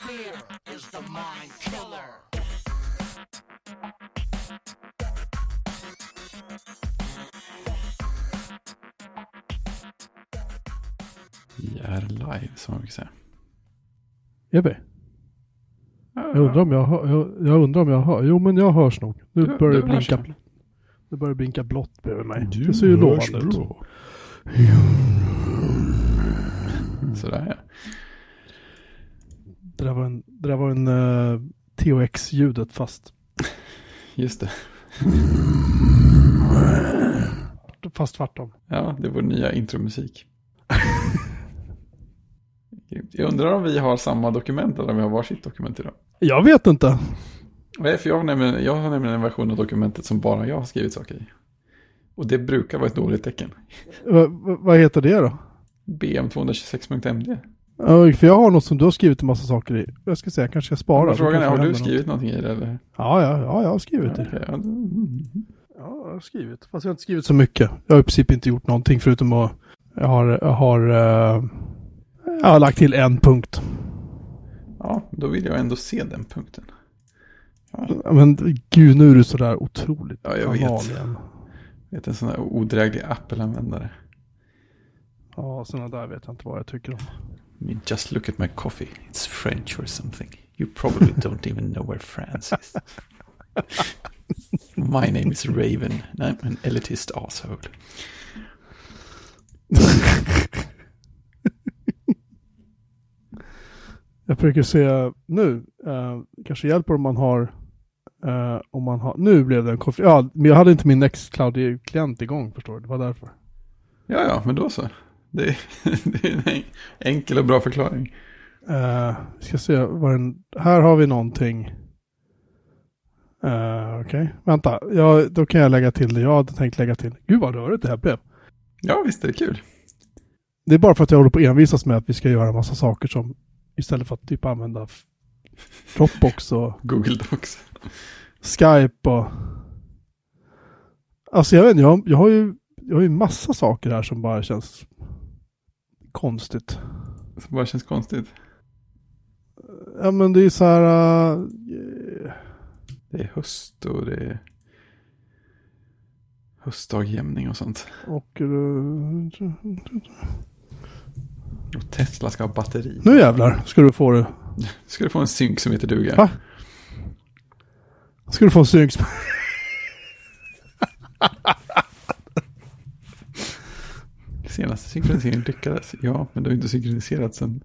Fear is the mind killer. Vi är live, som man brukar säga. Är vi? Jag undrar om jag hör, jag, jag undrar om jag hör. Jo men jag hörs nog. Nu Du- börjar det blinka. Det börjar blinka blått bredvid mig. Du det ser ju lovande ut. Sådär ja. Det där var en, det där var en uh, THX-ljudet fast, Just det. fast tvärtom. Ja, det är vår nya intromusik. Jag undrar om vi har samma dokument eller om vi har varsitt dokument idag. Jag vet inte. Nej, för jag har, nämligen, jag har nämligen en version av dokumentet som bara jag har skrivit saker i. Och det brukar vara ett dåligt tecken. Va, va, vad heter det då? BM226.md. Ja, för jag har något som du har skrivit en massa saker i. Jag ska säga, jag kanske ska spara. Men Frågan är, har du skrivit någonting i det eller? något. Ja, ja, ja, jag har skrivit Ja, det. ja, mm. Ja, jag har skrivit. Fast jag har inte skrivit så mycket. Jag har i princip inte gjort någonting förutom att jag har, jag har, eh, jag har lagt till en punkt. ja, då vill jag ändå se den punkten. Men gud, nu är du sådär otroligt Ja, jag vet. Jag vet en sån här odräglig Apple-användare. Ja, sådana där vet jag inte vad jag tycker om. Just look at my coffee. It's French or something. You probably don't even know where France is. My name is Raven. and I'm an elitist asshole. Jag försöker se nu, eh, kanske hjälper om man har, eh, om man har, nu blev det en konflikt. Ja, men jag hade inte min Nextcloud-klient igång förstår du, det var därför. Ja, ja, men då så. Det är, det är en en- enkel och bra förklaring. Uh, ska se vad den, här har vi någonting. Uh, Okej, vänta, ja, då kan jag lägga till det jag hade tänkt lägga till. Gud vad rörigt det här blev. Ja, visst är det kul. Det är bara för att jag håller på att envisas med att vi ska göra en massa saker som istället för att typ använda Dropbox och Google Docs. Skype och... Alltså jag vet inte, jag, jag har ju jag har ju massa saker här som bara känns konstigt. Som bara känns konstigt. Ja men det är så här... äh, Det är höst och det är höstdagjämning och sånt. och... äh, Och Tesla ska ha batteri. nu jävlar ska du få det. Ska du få en synk som heter duga? Va? Ska du få en synk. Senaste synkroniseringen lyckades. Ja, men det har inte synkroniserat sen.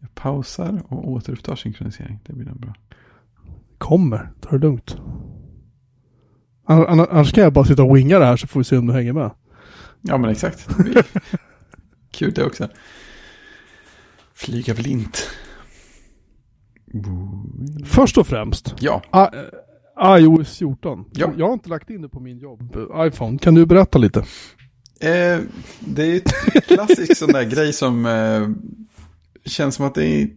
Jag pausar och återupptar synkronisering. Det blir nog bra. Kommer, ta det lugnt. Ann- ann- Annars kan jag bara sitta och winga det här så får vi se om du hänger med. Ja, men exakt. Kul det också. Flyga blint. Först och främst, Ja, I- äh, iOS 14. Ja. Jag har inte lagt in det på min jobb, äh, iPhone. Kan du berätta lite? eh, det är ett klassisk sån där grej som eh, känns som att det är,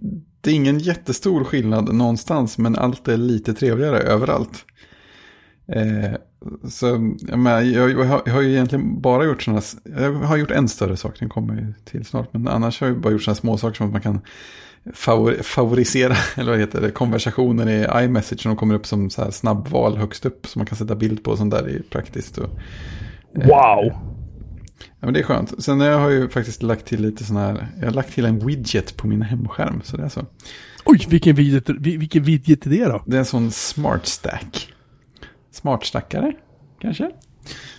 det är ingen jättestor skillnad någonstans, men allt är lite trevligare överallt. Eh, så jag, menar, jag, jag, har, jag har ju egentligen bara gjort sådana, jag har gjort en större sak, den kommer ju till snart, men annars har jag bara gjort sådana små saker som att man kan favor, favorisera, eller vad heter det, konversationer i iMessage som kommer upp som så här snabbval högst upp, som man kan sätta bild på och sånt där, är praktiskt. Och, Wow! Ja, men det är skönt. Sen har jag ju faktiskt lagt till lite sån här, jag har lagt till en widget på min hemskärm, så det är så. Oj, vilken widget, vil- vilken widget är det då? Det är en sån smart stack. Smart stackare, kanske?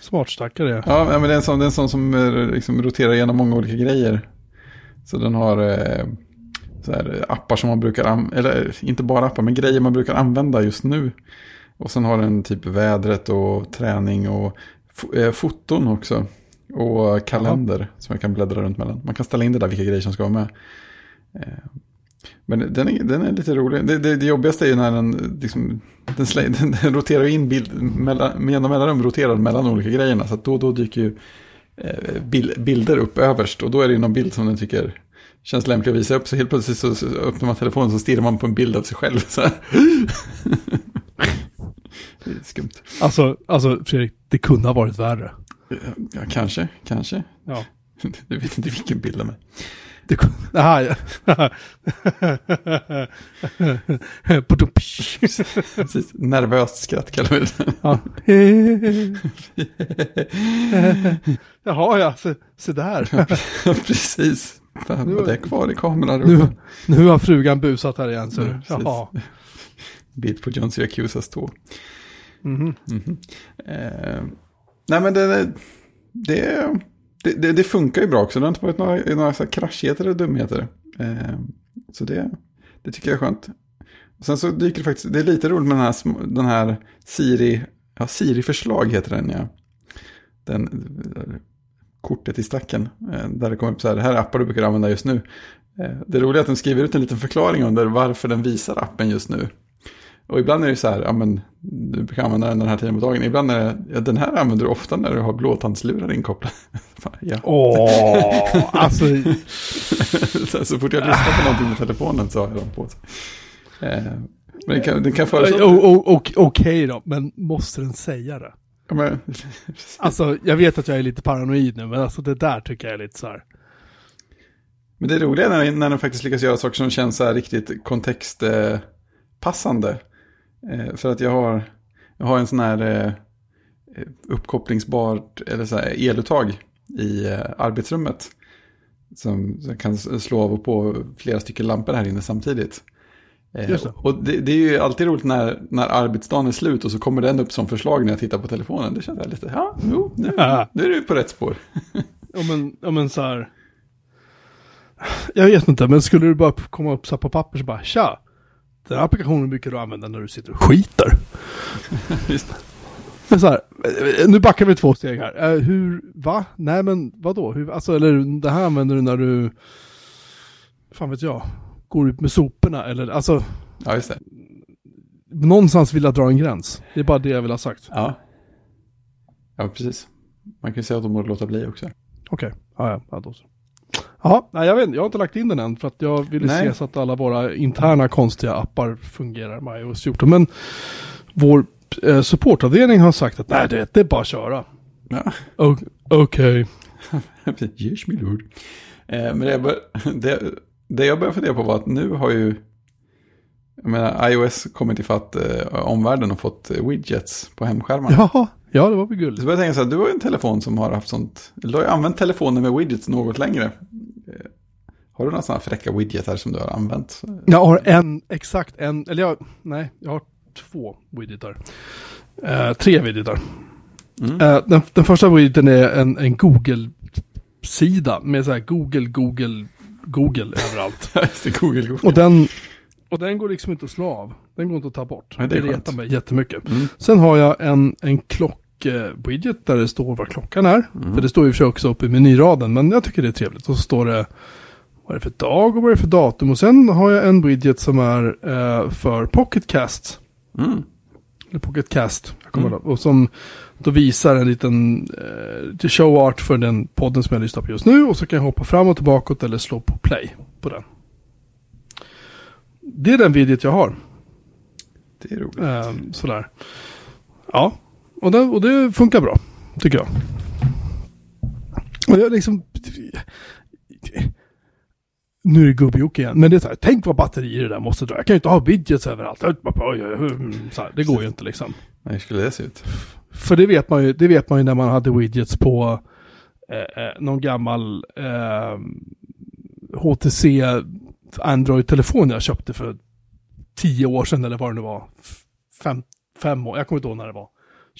Smart stackare. Ja, men det är en sån, det är en sån som eh, liksom roterar igenom många olika grejer. Så den har eh, här, appar som man brukar använda, eller inte bara appar, men grejer man brukar använda just nu. Och sen har den typ vädret och träning och eh, foton också. Och kalender som jag kan bläddra runt mellan. Man kan ställa in det där vilka grejer som ska vara med. Eh, Men den är, den är lite rolig. Det, det, det jobbigaste är ju när den, liksom, den, slä, den, den roterar in bild, mellan, med mellanrum roterar mellan olika grejerna. Så då då dyker ju eh, bil, bilder upp överst. Och då är det ju någon bild som den tycker känns lämplig att visa upp. Så helt plötsligt så, så öppnar man telefonen så stirrar man på en bild av sig själv. Så skumt. Alltså, alltså Fredrik, det kunde ha varit värre. Ja, kanske, kanske. Ja. Du vet inte vilken bild av mig. Det kunde... Aha, ja. Precis, nervöst skratt kallar vi det. ja. Jaha, ja, se, se där. Precis. Fan, var det kvar i kameran? Nu, nu har frugan busat här igen. Så. Ja. Jaha. Bild på John Syracusas tå. Mhm. Mhm. Eh, nej men det, det, det, det, det funkar ju bra också. Det har inte varit några, några så här kraschigheter eller dumheter. Eh, så det, det tycker jag är skönt. Och sen så dyker det faktiskt, det är lite roligt med den här, den här Siri, ja Siri-förslag heter den ja. Den, där, kortet i stacken. eh, Där det kommer upp så här, det här är appar du brukar använda just nu. Eh, Det roliga är att den skriver ut en liten förklaring under varför den visar appen just nu. Och ibland är det så här, ja men du brukar använda den den här tiden på dagen. Ibland är det, ja, den här använder du ofta när du har blåtandslurar inkopplade. Ja. Åh, alltså. så, så fort jag lyssnar på någonting med telefonen så har jag dem på. Eh, men den kan, den kan föreslå... o- Okej då, men måste den säga det? Ja, men, Alltså, jag vet att jag är lite paranoid nu, men alltså det där tycker jag är lite så här. men det roliga är när, när den faktiskt lyckas göra saker som känns så här riktigt kontextpassande. Eh, för att jag har, jag har en sån här eh, uppkopplingsbart, eller så här eluttag i eh, arbetsrummet. Som, kan slå av och på flera stycken lampor här inne samtidigt. Eh, Just det. Och det, det är ju alltid roligt när, när arbetsdagen är slut och så kommer den upp som förslag när jag tittar på telefonen. Det känns jag lite, ja, jo, nu, Ja. nu är du på rätt spår. Ja men, ja men så här. Jag vet inte, men skulle du bara komma upp så på papper så bara tja. Den här applikationen brukar du använda när du sitter och skiter. Just. Men så här, nu backar vi två steg här. Eh, hur, va? Nej men vadå? Hur, alltså, eller det här använder du när du, fan vet jag, går ut med soporna eller alltså, Ja, just det. någonstans vill jag dra en gräns. Det är bara det jag vill ha sagt. Ja. Ja, precis. Man kan ju säga att de borde låta bli också. Okej, ja, ja, ja då så. Ja, nej jag vet jag har inte lagt in den än för att jag ville Nej. se så att alla våra interna konstiga appar fungerar med iOS 14. Men vår eh, supportavdelning har sagt att nej, det, det är bara att köra. Ja, Okej. yes milord. Eh, men det bör, det, det jag började fundera på var att nu har ju jag menar, iOS kommit ifatt eh, omvärlden och fått eh, widgets på hemskärmarna. Jaha, ja det var väl Så gulligt. började jag tänka så här, du har ju en telefon som har haft sånt, du har ju använt telefonen med widgets något längre. Eh, Har du några sådana fräcka widgetar som du har använt? Jag har en, exakt en, eller jag, nej, jag har två widgetar. Eh, tre widgetar. Mm. Eh, den, den första widgeten är en, en Google-sida med så här Google, Google, Google överallt. Google, Google. Och den, och den går liksom inte att slå av. Den går inte att ta bort. Nej, det retar mig jättemycket. Mm. Sen har jag en, en klock-widget där det står vad klockan är. Mm. För det står ju för sig också uppe i menyraden, men jag tycker det är trevligt. Och så står det vad är det för dag och vad är det för datum. Och sen har jag en widget som är eh, för Pocketcast. Mm. Eller Pocketcast. Jag kommer Mm. ihåg. Och som då visar en liten eh, show art för den podden som jag lyssnar på just nu. Och så kan jag hoppa fram och tillbaka eller slå på play på den. Det är den widget jag har. Det är roligt. Ehm, sådär. Ja, och det, och det funkar bra, tycker jag. Och jag liksom... Nu är det gubb igen, men det är så här, tänk vad batterier det där måste dra. Jag kan ju inte ha widgets överallt. Så här, det går ju inte liksom. Nej, skulle det se ut? För det vet man ju, det vet man ju när man hade widgets på eh, eh, någon gammal eh, HTC Android-telefon jag köpte för tio år sedan eller vad det nu var. Fem, fem år, jag kommer inte ihåg när det var.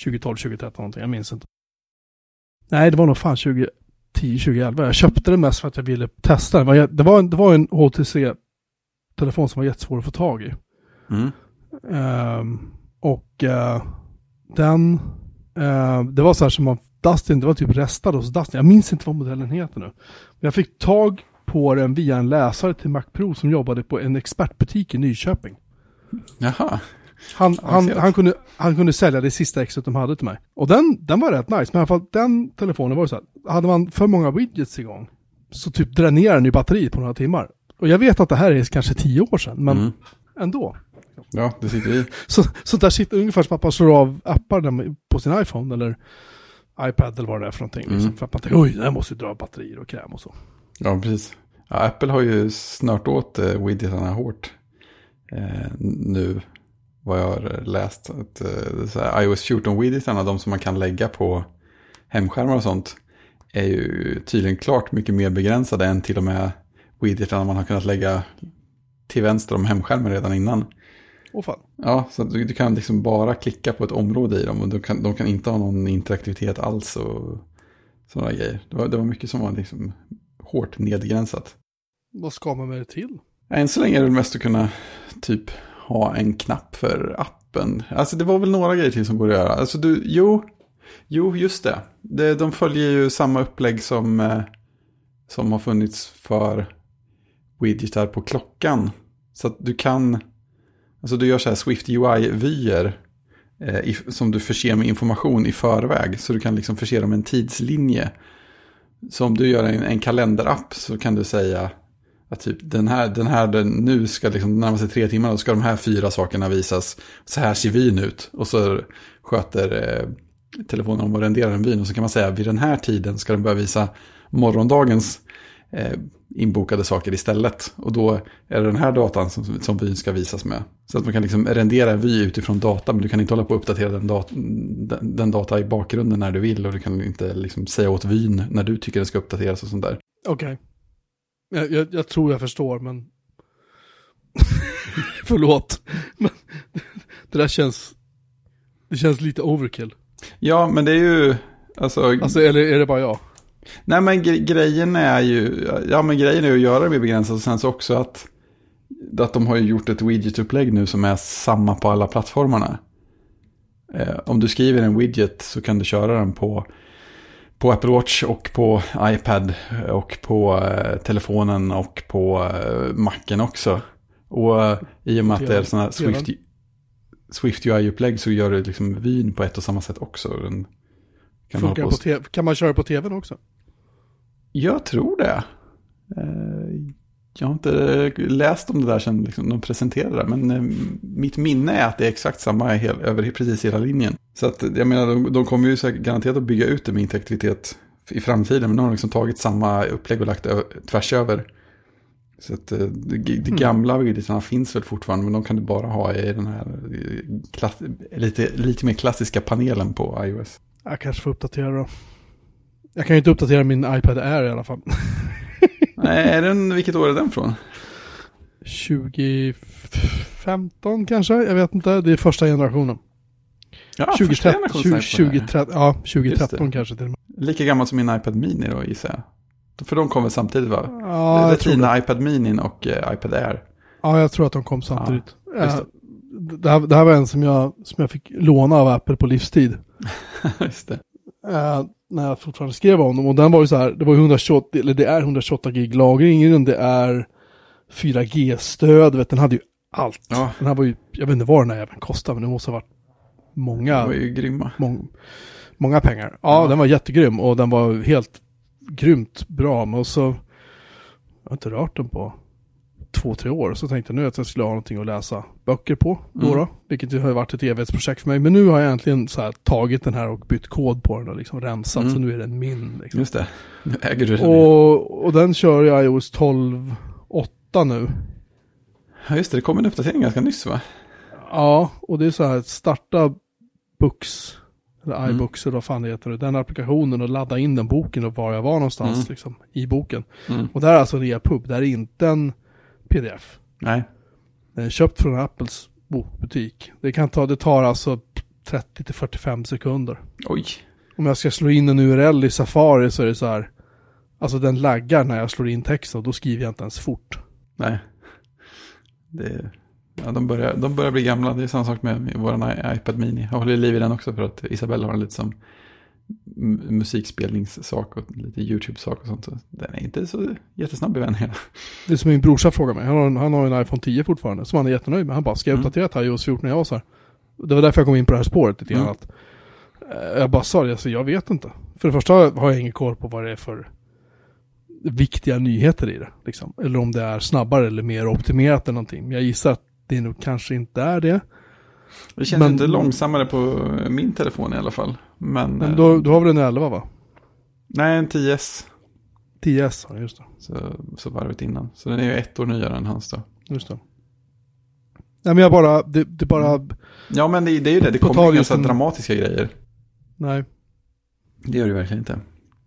2012, 2013 någonting, jag minns inte. Nej, det var nog fan 2010, 2011. Jag köpte den mest för att jag ville testa den. Det var, en, det var en HTC-telefon som var jättesvår att få tag i. Mm. Ehm, och eh, den, eh, det var så här som man, Dustin, det var typ restad hos Dustin. Jag minns inte vad modellen heter nu. Men jag fick tag på den via en läsare till Mac Pro som jobbade på en expertbutik i Nyköping. Jaha. Han, han, han, kunde, han kunde sälja det sista exet de hade till mig. Och den, den var rätt nice, men i alla fall den telefonen var det så här. Hade man för många widgets igång så typ dränerade den ju batteriet på några timmar. Och jag vet att det här är kanske tio år sedan, men Mm. ändå. Ja, det sitter i. Så, sånt där sitter ungefär som att man slår av appar där på sin iPhone eller iPad eller vad det är för någonting. Liksom, Mm. för att man tänker oj, det här måste ju dra batterier och kräm och så. Ja, precis. Ja, Apple har ju snört åt eh, widgetarna hårt. Eh, nu, vad jag har läst. Att, eh, här, iOS 14-widgetarna, de som man kan lägga på hemskärmar och sånt, är ju tydligen klart mycket mer begränsade än till och med widgetarna man har kunnat lägga till vänster om hemskärmen redan innan. Åh fan. Ja, så du, du kan liksom bara klicka på ett område i dem och de kan, de kan inte ha någon interaktivitet alls och sådana grejer. Det var, det var mycket som var liksom hårt nedgränsat. Vad ska man med det till? Än så länge är det mest att kunna typ ha en knapp för appen. Alltså det var väl några grejer till som går att göra. Alltså du, jo, jo just det. det de följer ju samma upplägg som, eh, som har funnits för widgetar på klockan. Så att du kan, alltså du gör så här Swift UI-vyer eh, som du förser med information i förväg. Så du kan liksom förse dem med en tidslinje. Så om du gör en, en kalenderapp så kan du säga att typ den här, den här den, nu ska liksom närma sig tre timmar då ska de här fyra sakerna visas. Så här ser vyn ut. Och så sköter eh, telefonen om att rendera en vyn. Och så kan man säga vid den här tiden ska den börja visa morgondagens eh, inbokade saker istället. Och då är det den här datan som, som vyn ska visas med. Så att man kan liksom rendera en vy utifrån data, men du kan inte hålla på att uppdatera den, dat den, den data i bakgrunden när du vill. Och du kan inte liksom säga åt vyn när du tycker den ska uppdateras och sånt där. Okej. Jag, jag, jag tror jag förstår, men... Förlåt. Men det där känns... Det känns lite overkill. Ja, men det är ju... Alltså, Alltså, eller är det bara jag? nej men gre- grejen är ju... Ja, men grejen är ju att göra det mer begränsat. Och sen så också att... Att de har ju gjort ett widget-upplägg nu som är samma på alla plattformarna. Eh, om du skriver en widget så kan du köra den på, på Apple Watch och på iPad och på eh, telefonen och på eh, Macen också. Och eh, i och med att det är sådana. Swift, Swift UI-upplägg så gör det liksom vyn på ett och samma sätt också. Den kan Funkar på kan man köra på tvn också? Jag tror det. Jag har inte läst om det där sen liksom de presenterade det. Men eh, mitt minne är att det är exakt samma hel, över precis hela linjen. Så att jag menar, de, de kommer ju säkert garanterat att bygga ut det med interaktivitet i framtiden. Men de har liksom tagit samma upplägg och lagt det tvärs över. Så att eh, det, det gamla widgetarna finns väl fortfarande. Men de kan du bara ha i den här eh, klass, lite, lite mer klassiska panelen på iOS. Jag kanske får uppdatera då. Jag kan ju inte uppdatera min iPad Air i alla fall. Nej, är den, vilket år är den från? 2015 kanske? Jag vet inte. Det är första generationen. Ja, första 2013, generationens 20, iPhone. 2013, ja, Just 2013 det. kanske till och med. Lika gammal som min iPad Mini då gissar jag. För de kom väl samtidigt va? Ja, det. Retina iPad Mini och eh, iPad Air. Ja, jag tror att de kom samtidigt. just Eh, det, här, det här var en som jag, som jag fick låna av Apple på livstid. Just det. Eh, när jag fortfarande skrev om dem. Och den var ju så här, det var ju 128, eller det är 128 gig lagring i den, det är 4G-stöd, vet, den hade ju allt. Ja, Den här var ju, jag vet inte vad den här även kostade, men det måste ha varit många, de var ju grymma. mång, många pengar. Ja, Ja. den var jättegrym och den var helt grymt bra. Men så, jag har inte rört den på två, tre år. Så tänkte jag nu att jag skulle ha någonting att läsa böcker på. Då Mm. då, vilket har varit ett evighetsprojekt för mig. Men nu har jag äntligen så här, tagit den här och bytt kod på den och liksom rensat. Mm. Så nu är den min. Liksom. Just det. Nu äger du den. Och, och den kör jag i iOS 12.8 nu. Ja, just det. Det kom en uppdatering ganska nyss va? Ja, och det är så här, starta Books, eller Mm. iBooks eller vad fan det heter, nu, den applikationen och ladda in den boken och var jag var någonstans Mm. liksom, i boken. Mm. Och där är alltså ReaPub, det här är inte en pdf. Nej. Den är köpt från Apples bokbutik. Det kan ta, det tar alltså 30 till 45 sekunder. Oj. Om jag ska slå in en URL i Safari så är det så här, alltså den laggar när jag slår in texten och då skriver jag inte ens fort. Nej. Det, ja, de, börjar, de börjar bli gamla. Det är samma sak med vår iPad Mini. Jag håller liv i den också för att Isabella har den lite som musikspelningssak och lite YouTube-sak och sånt. Så den är inte så jättesnabb i vändningarna. Det är som min brorsa frågar mig, han har, en, han har en iPhone 10 fortfarande, som han är jättenöjd med. Han bara, ska jag Mm. uppdatera till iOS 14 när jag så här? Det var därför jag kom in på det här spåret lite grann. Mm. Att, eh, jag bara sa det, alltså, jag vet inte. För det första har jag ingen koll på vad det är för viktiga nyheter i det. Liksom. Eller om det är snabbare eller mer optimerat eller någonting. Men jag gissar att det nog kanske inte är det. Det känns Men- inte långsammare på min telefon i alla fall. Men, Men eh, då, då har vi den 11 va? nej, en 10S. 10S, ja, just det. Så, så varvet innan. Så den är ju ett år nyare än hans då. Just det. Nej men jag bara, det, det bara, Ja, men det, det är ju det. Det kommer inga så om- dramatiska grejer. nej. Det gör det verkligen inte.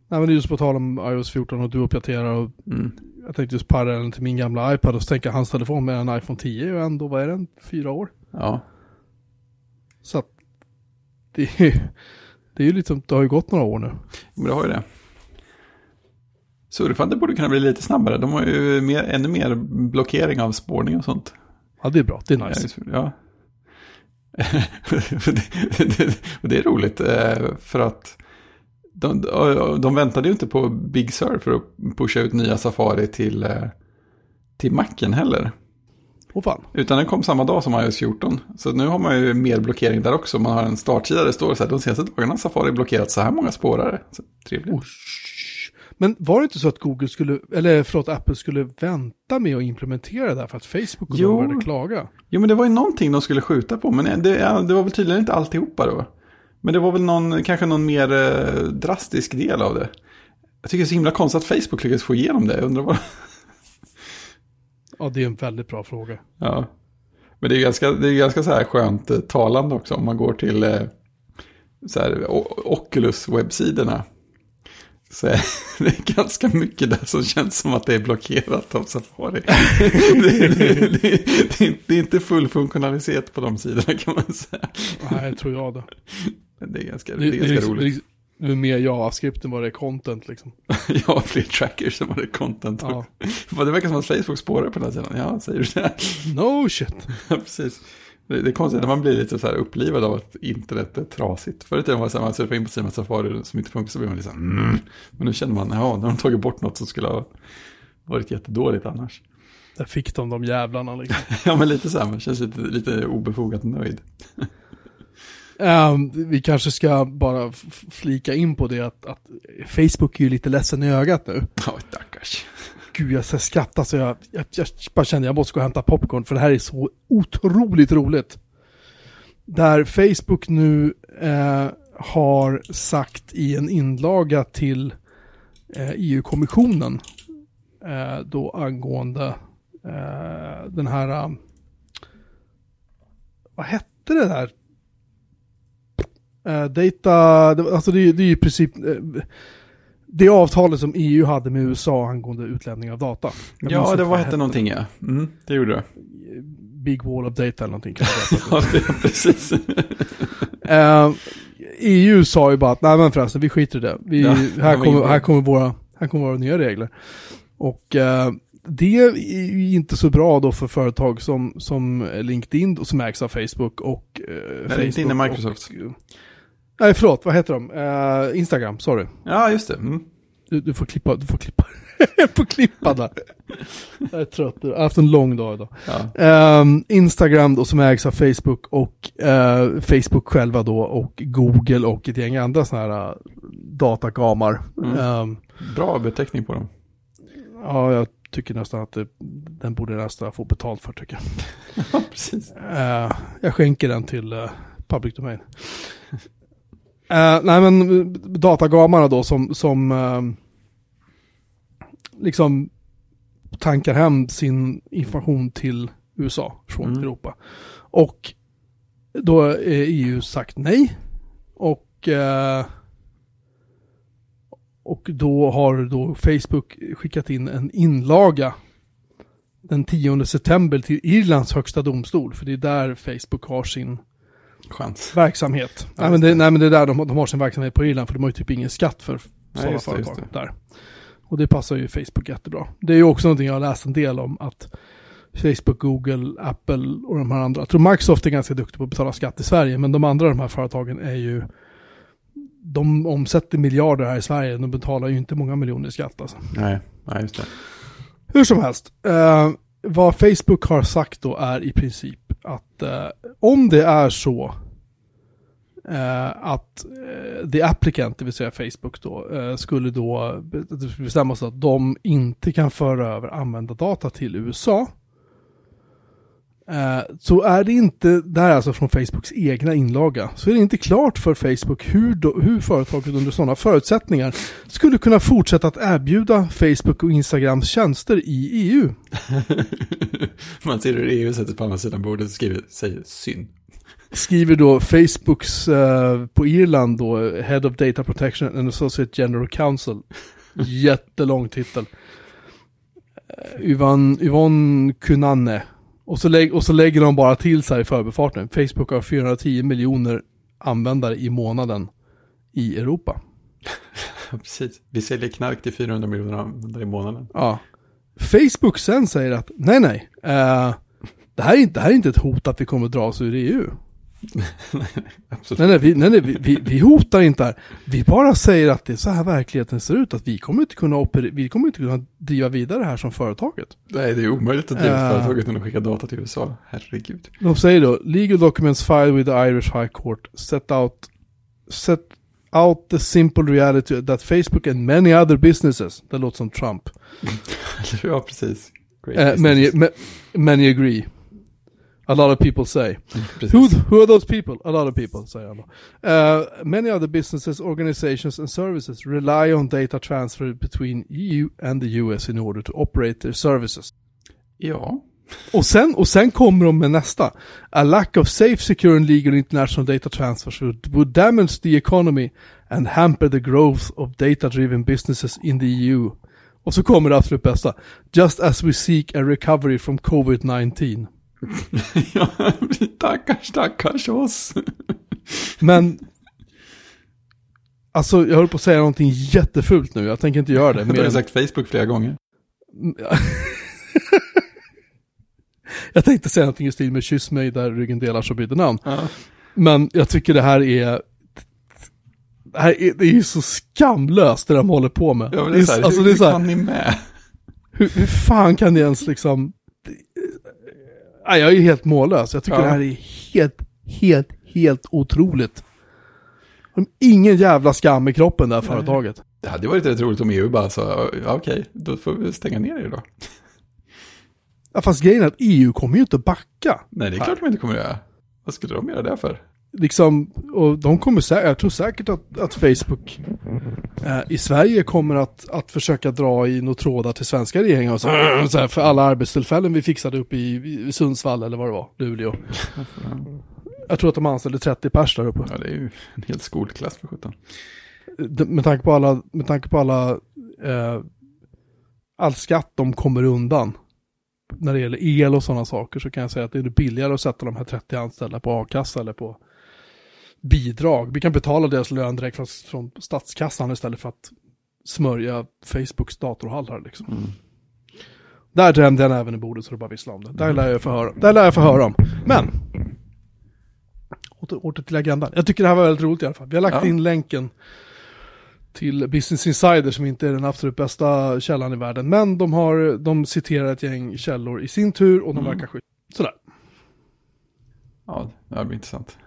Nej men det är just på tal om iOS 14 och du uppdaterar och Mm. jag tänkte just parallellen till min gamla iPad och så tänker jag hans telefon med en iPhone 10 och ändå, vad är den? Fyra år? Ja. Så att det är ju, det är ju liksom, det har ju gått några år nu. Men det har ju det. Surfande borde kunna bli lite snabbare. De har ju mer, ännu mer blockering av spårning och sånt. Ja det är bra, det är nice. Ja. det, det, det är roligt eh, för att de, de väntade ju inte på Big Sur för att pusha ut nya Safari till, eh, till Macen heller. Fan. Utan den kom samma dag som iOS 14. Så nu har man ju mer blockering där också. Man har en startsida där det står så här, de senaste dagarna har Safari blockerat så här många spårare. Så, trevligt. Osh. Men var det inte så att Google skulle, eller förlåt, Apple skulle vänta med att implementera det här för att Facebook Jo. de började klaga? Jo, men det var ju någonting de skulle skjuta på. Men det, det var väl tydligen inte alltihopa då. Men det var väl någon, kanske någon mer eh, drastisk del av det. Jag tycker det är så himla konstigt att Facebook lyckades få igenom det. Jag undrar vad... Ja, det är en väldigt bra fråga. Ja. Men det är ganska, det är ganska så här skönt eh, talande också. Om man går till eh, så här, Oculus-webbsidorna. Så är det är ganska mycket där som känns som att det är blockerat av Safari. det, det, det, det, är inte- full funktionalitet på de sidorna kan man säga. Nej, tror jag det. Det är ganska, Det, är ganska liksom, roligt. Det är mer JavaScript än vad det är content liksom. Har fler trackers än vad det är content. Ja. Ja. Det verkar som att Facebook spårar på den här sidan. Ja, säger du det? No shit. Ja, precis. Det, det är konstigt när man blir lite så här upplivad av att internet är trasigt. Förr i tiden var det så här, man surfade in på sidan Safari som inte funkar så blir man här, mm. Men nu känner man, ja, nu har de tagit bort något som skulle ha varit jättedåligt annars. Där fick de de jävlarna liksom. Ja, men lite så här, man känns lite, lite obefogat nöjd. Ehm, vi kanske ska bara flika in på det att, att Facebook är ju lite ledsen i ögat nu. Ja, stackars. Gud, jag ska skratta så jag, jag, jag bara känner jag måste gå och hämta popcorn för det här är så otroligt roligt. Där Facebook nu eh, har sagt i en inlaga till eh, EU-kommissionen eh, då angående eh, den här, vad hette det där? Eh, data, alltså det, det är ju i princip eh, det avtalet som EU hade med USA angående utlämning av data. Jag Ja, det var hette någonting, ja. Mm, det gjorde det. Big Wall of Data eller någonting. Ja, precis. Eh, EU sa ju bara att nej men förresten vi skiter i det. Vi, Ja, här, kommer, här, kommer våra, här kommer våra nya regler. Och eh, det är ju inte så bra då för företag som, som LinkedIn som ägs av Facebook och eh, Nej, LinkedIn är Facebook Microsoft. Och, nej förlåt, vad heter de? Eh, Instagram, sorry. Ja, just det. Mm. Du, du får klippa, du får klippa. jag får klippa där. Jag är trött, jag har haft en lång dag idag. Ja. Ehm, Instagram då som ägs av Facebook och eh, Facebook själva då och Google och ett gäng andra sådana här uh, datagamar. Mm. Ehm, Bra beteckning på dem. ja, jag tycker nästan att det, den borde nästan få betalt för tycker jag. Ja, precis. Eh, jag skänker den till eh, Public Domain. Eh, nej men datagamarna då som, som eh, liksom tankar hem sin information till USA från Mm. Europa. Och då är EU sagt nej. Och, eh, och då har då Facebook skickat in en inlaga den 10 september till Irlands högsta domstol. För det är där Facebook har sin Chans. verksamhet. Ja, nej, men det, det. nej men det är där de, de har sin verksamhet på Irland. För de har ju typ ingen skatt för sådana just företag där. Och det passar ju Facebook jättebra. Det är ju också någonting jag har läst en del om. Att Facebook, Google, Apple och de här andra. Jag tror Microsoft är ganska duktig på att betala skatt i Sverige. Men de andra de här företagen är ju de omsätter miljarder här i Sverige. De betalar ju inte många miljoner i skatt alltså. Nej, nej, just det. Hur som helst. Eh, vad Facebook har sagt då är i princip att eh, om det är så eh, att eh, the applicant, det vill säga Facebook då, eh, skulle då bestämma sig att de inte kan föra över användardata till USA eh, så är det inte, det här är alltså från Facebooks egna inlaga, så är det inte klart för Facebook hur, då, hur företaget under sådana förutsättningar skulle kunna fortsätta att erbjuda Facebook och Instagrams tjänster i EU. Man ser hur EU sätter på andra sidan bordet och skriver, säger synd. Skriver då Facebooks eh, på Irland då, Head of Data Protection and Associate General Counsel. Jättelång titel. Eh, Yvonne, Yvonne Kunanne. Och så, lägg, och så lägger de bara till så här i förbifarten. Facebook har 410 miljoner användare i månaden i Europa. Precis. Vi säljer knark till 400 miljoner användare i månaden. Ja. Facebook sen säger att nej, nej. Eh, det, här är inte, det här är inte ett hot att vi kommer dra oss ur EU. Absolut. Nej, nej, vi, nej, nej vi, vi, hotar inte här. Vi bara säger att det är så här verkligheten ser ut. Att vi kommer inte kunna, oper- vi kommer inte kunna driva vidare det här som företaget. Nej, det är omöjligt att driva Eh. ett företag utan att skicka data till USA. Herregud. De säger då, legal documents filed with the Irish High Court set out, set out the simple reality that Facebook and many other businesses, det låter som Trump, ja, precis. Great uh, many, ma- many agree. A lot of people say. Who, who are those people? A lot of people, säger han. Uh, many other businesses, organizations and services rely on data transfer between EU and the US in order to operate their services. Ja, Och sen, och sen kommer de med nästa. A lack of safe, secure and legal international data transfers would, would damage the economy and hamper the growth of data-driven businesses in the EU. Och så kommer det absolut bästa. Just as we seek a recovery from covid-19. ja stackars, stackars oss. Men... Alltså, jag höll på att säga någonting jättefult nu. Jag tänker inte göra det. Du har sagt Facebook flera gånger. jag tänkte säga någonting i stil med kyss mig där ryggen delar så byter namn. Ja. Men jag tycker det här är... Det här är, det är ju så skamlöst det de håller på med. Ja, det är så här, alltså, hur, det är så här, kan ni med? hur, hur fan kan det ens liksom... Nej, jag är helt mållös. Jag tycker Ja. det här är helt, helt, helt otroligt. De har ingen jävla skam i kroppen det här företaget. Det hade varit rätt roligt om EU bara sa, okej, då får vi stänga ner er då. Ja, fast grejen är att EU kommer ju inte backa. Nej, det är klart de inte kommer att göra. Vad skulle de göra det för? Liksom, och de kommer säkert, jag tror säkert att, att Facebook eh, i Sverige kommer att, att försöka dra i några trådar till svenska regeringen och så, så här, för alla arbetstillfällen vi fixade upp i, i Sundsvall eller vad det var, Luleå. Jag tror att de anställde 30 pers där uppe. Ja, det är ju en hel skolklass för sjutton. D- Med tanke på alla, med tanke på alla, eh, all skatt de kommer undan när det gäller el och sådana saker så kan jag säga att det är billigare att sätta de här 30 anställda på a-kassa eller på bidrag. Vi kan betala deras lön direkt från, från statskassan istället för att smörja Facebooks datorhallar liksom. Mm. Där drämde jag även i bordet så det bara vissla om det. Där lär jag få höra, där lär jag få höra om. Men! Åter, åter till agendan. Jag tycker det här var väldigt roligt i alla fall. Vi har lagt Ja. in länken till Business Insider som inte är den absolut bästa källan i världen. Men de, har, de citerar ett gäng källor i sin tur och de Mm. verkar skit. Sådär. Ja, det blir intressant.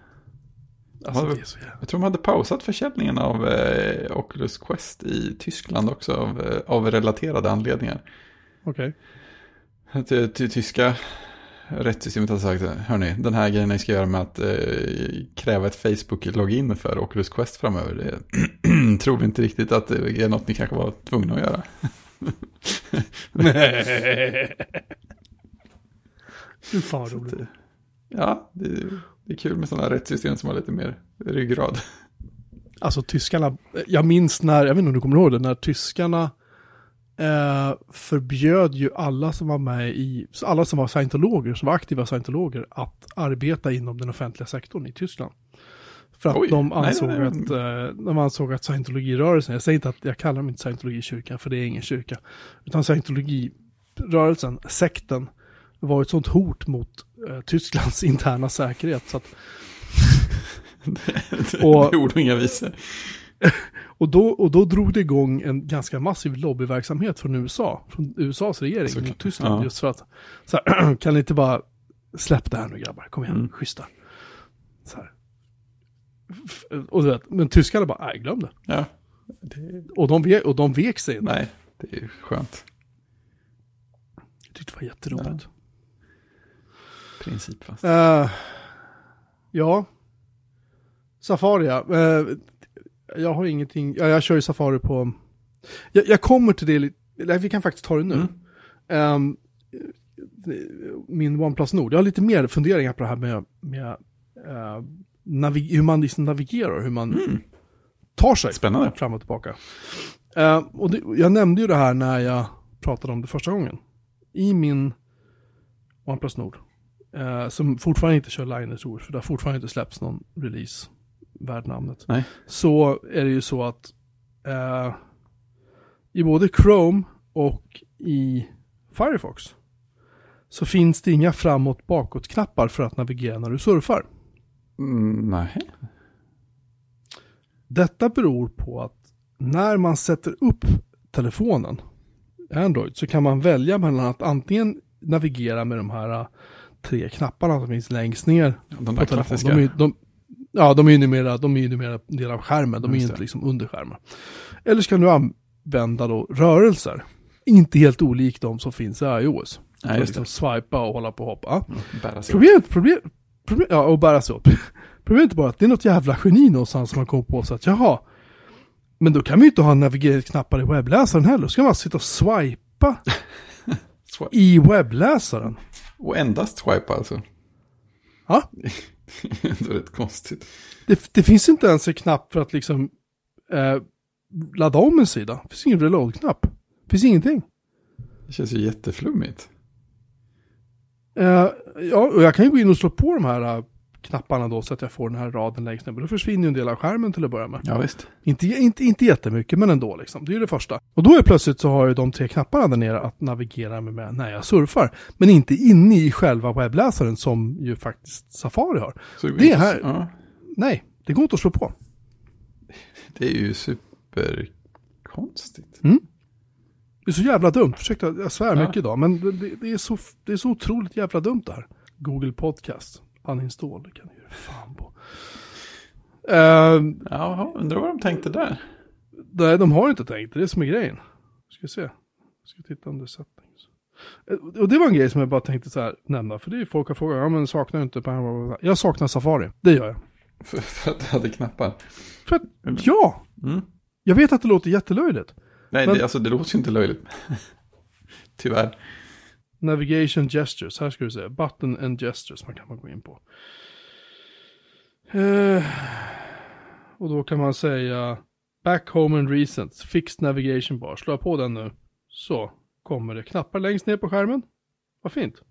Alltså, jävla... Jag tror de hade pausat försäljningen av eh, Oculus Quest i Tyskland också av, eh, av relaterade anledningar. Okej. Eh, Ty tyska rättssystemet har sagt, hörni, den här grejen ni ska göra med att eh, kräva ett Facebook-login för Oculus Quest framöver, det tror vi inte riktigt att det är något ni kanske var tvungna att göra. Fy fan vad roligt. Ja, det, det är kul med sådana rättssystem som har lite mer ryggrad. Alltså tyskarna, jag minns när, jag vet inte om du kommer ihåg det, när tyskarna eh, förbjöd ju alla som var med i, alla som var scientologer, som var aktiva scientologer, att arbeta inom den offentliga sektorn i Tyskland. För att Oj, de nej, ansåg nej, nej. att, eh, de ansåg att scientologirörelsen, jag säger inte att jag kallar dem inte scientologikyrkan, för det är ingen kyrka, utan scientologirörelsen, sekten, var ett sånt hot mot eh, Tysklands interna säkerhet. Så att, Och- det ord och inga visor. Och då, och då drog det igång en ganska massiv lobbyverksamhet från USA, från USAs regering Såklart. mot Tyskland. Ja. Just för att, så här, kan ni inte bara släpp det här nu grabbar, kom igen, Mm. schyssta. Så här. Och du vet, men tyskarna bara, nej glöm det. Ja, det, Och de, och de vek sig nej, det är skönt. Jag tyckte det var jätteroligt. Principfast. Eh, ja. Safari, ja. Eh, jag har ingenting, ja, jag kör ju Safari på... Jag, jag kommer till det lite, eller vi kan faktiskt ta det nu. Mm. Ehm, min OnePlus Nord, jag har lite mer funderingar på det här med, med eh, navi- hur man liksom navigerar, hur man Mm. tar sig Spännande. fram och tillbaka. Eh, och det, jag nämnde ju det här när jag pratade om det första gången. I min OnePlus Nord, eh, som fortfarande inte kör Linus OS, för det har fortfarande inte släppts någon release värd namnet. Nej. Så är det ju så att eh, i både Chrome och i Firefox så finns det inga framåt bakåt knappar för att navigera när du surfar. Mm, nej. Detta beror på att när man sätter upp telefonen, Android, så kan man välja mellan att antingen navigera med de här äh, tre knapparna som finns längst ner De på där telefonen. klassiska. De är, de, ja, de är ju numera, de är ju numera del av skärmen, de är ju inte det. liksom under skärmen. Eller ska du använda då rörelser, inte helt olikt de som finns i iOS. Nej, just liksom swipa och hålla på och hoppa. Det. Bära sig. Problemet, problem, problem, ja, och bära sig upp. Problemet är bara att det är något jävla geni någonstans som man kom på så att jaha, men då kan vi ju inte ha navigeringsknappar i webbläsaren heller. Då ska man sitta och swipa i webbläsaren. Och endast swipa alltså. Ja, det är rätt konstigt. det, det finns inte ens en knapp för att liksom eh, ladda om en sida. Det finns ingen reload-knapp. Det finns ingenting. Det känns ju jätteflummigt. Eh, ja, och jag kan ju gå in och slå på de här eh, knapparna då så att jag får den här raden längst ner. Men då försvinner ju en del av skärmen till att börja med. Ja, visst. Inte, inte, inte jättemycket, men ändå liksom. Det är ju det första. Och då är plötsligt så har jag de tre knapparna där nere att navigera med, med när jag surfar. Men inte inne i själva webbläsaren som ju faktiskt Safari har. Så Det inte- här- Ja, Nej, det går inte att slå på. det är ju superkonstigt. Det är så jävla dumt. Ursäkta, jag svär Ja. mycket idag, men det, det, det, är så, det är så otroligt jävla dumt det här. Google Podcast, uninstall, det kan du göra fan på. Uh, Jaha, undrar vad de tänkte där. nej, de har inte tänkt, det är det som är grejen. Ska se. Ska titta är settings. Eh, Och det var en grej som jag bara tänkte så här nämna, för det är ju folk har frågat, ja men saknar du inte, jag saknar Safari, det gör jag. För, för att det hade knappar. För att, ja, Mm. jag vet att det låter jättelöjligt. Nej, Men- det, alltså det låter ju inte löjligt. Tyvärr. Navigation gestures, här ska du se, button and gestures, man kan man gå in på. Eh, och då kan man säga back home and recent, fixed navigation bar, slå på den nu. Så kommer det knappar längst ner på skärmen. Vad fint.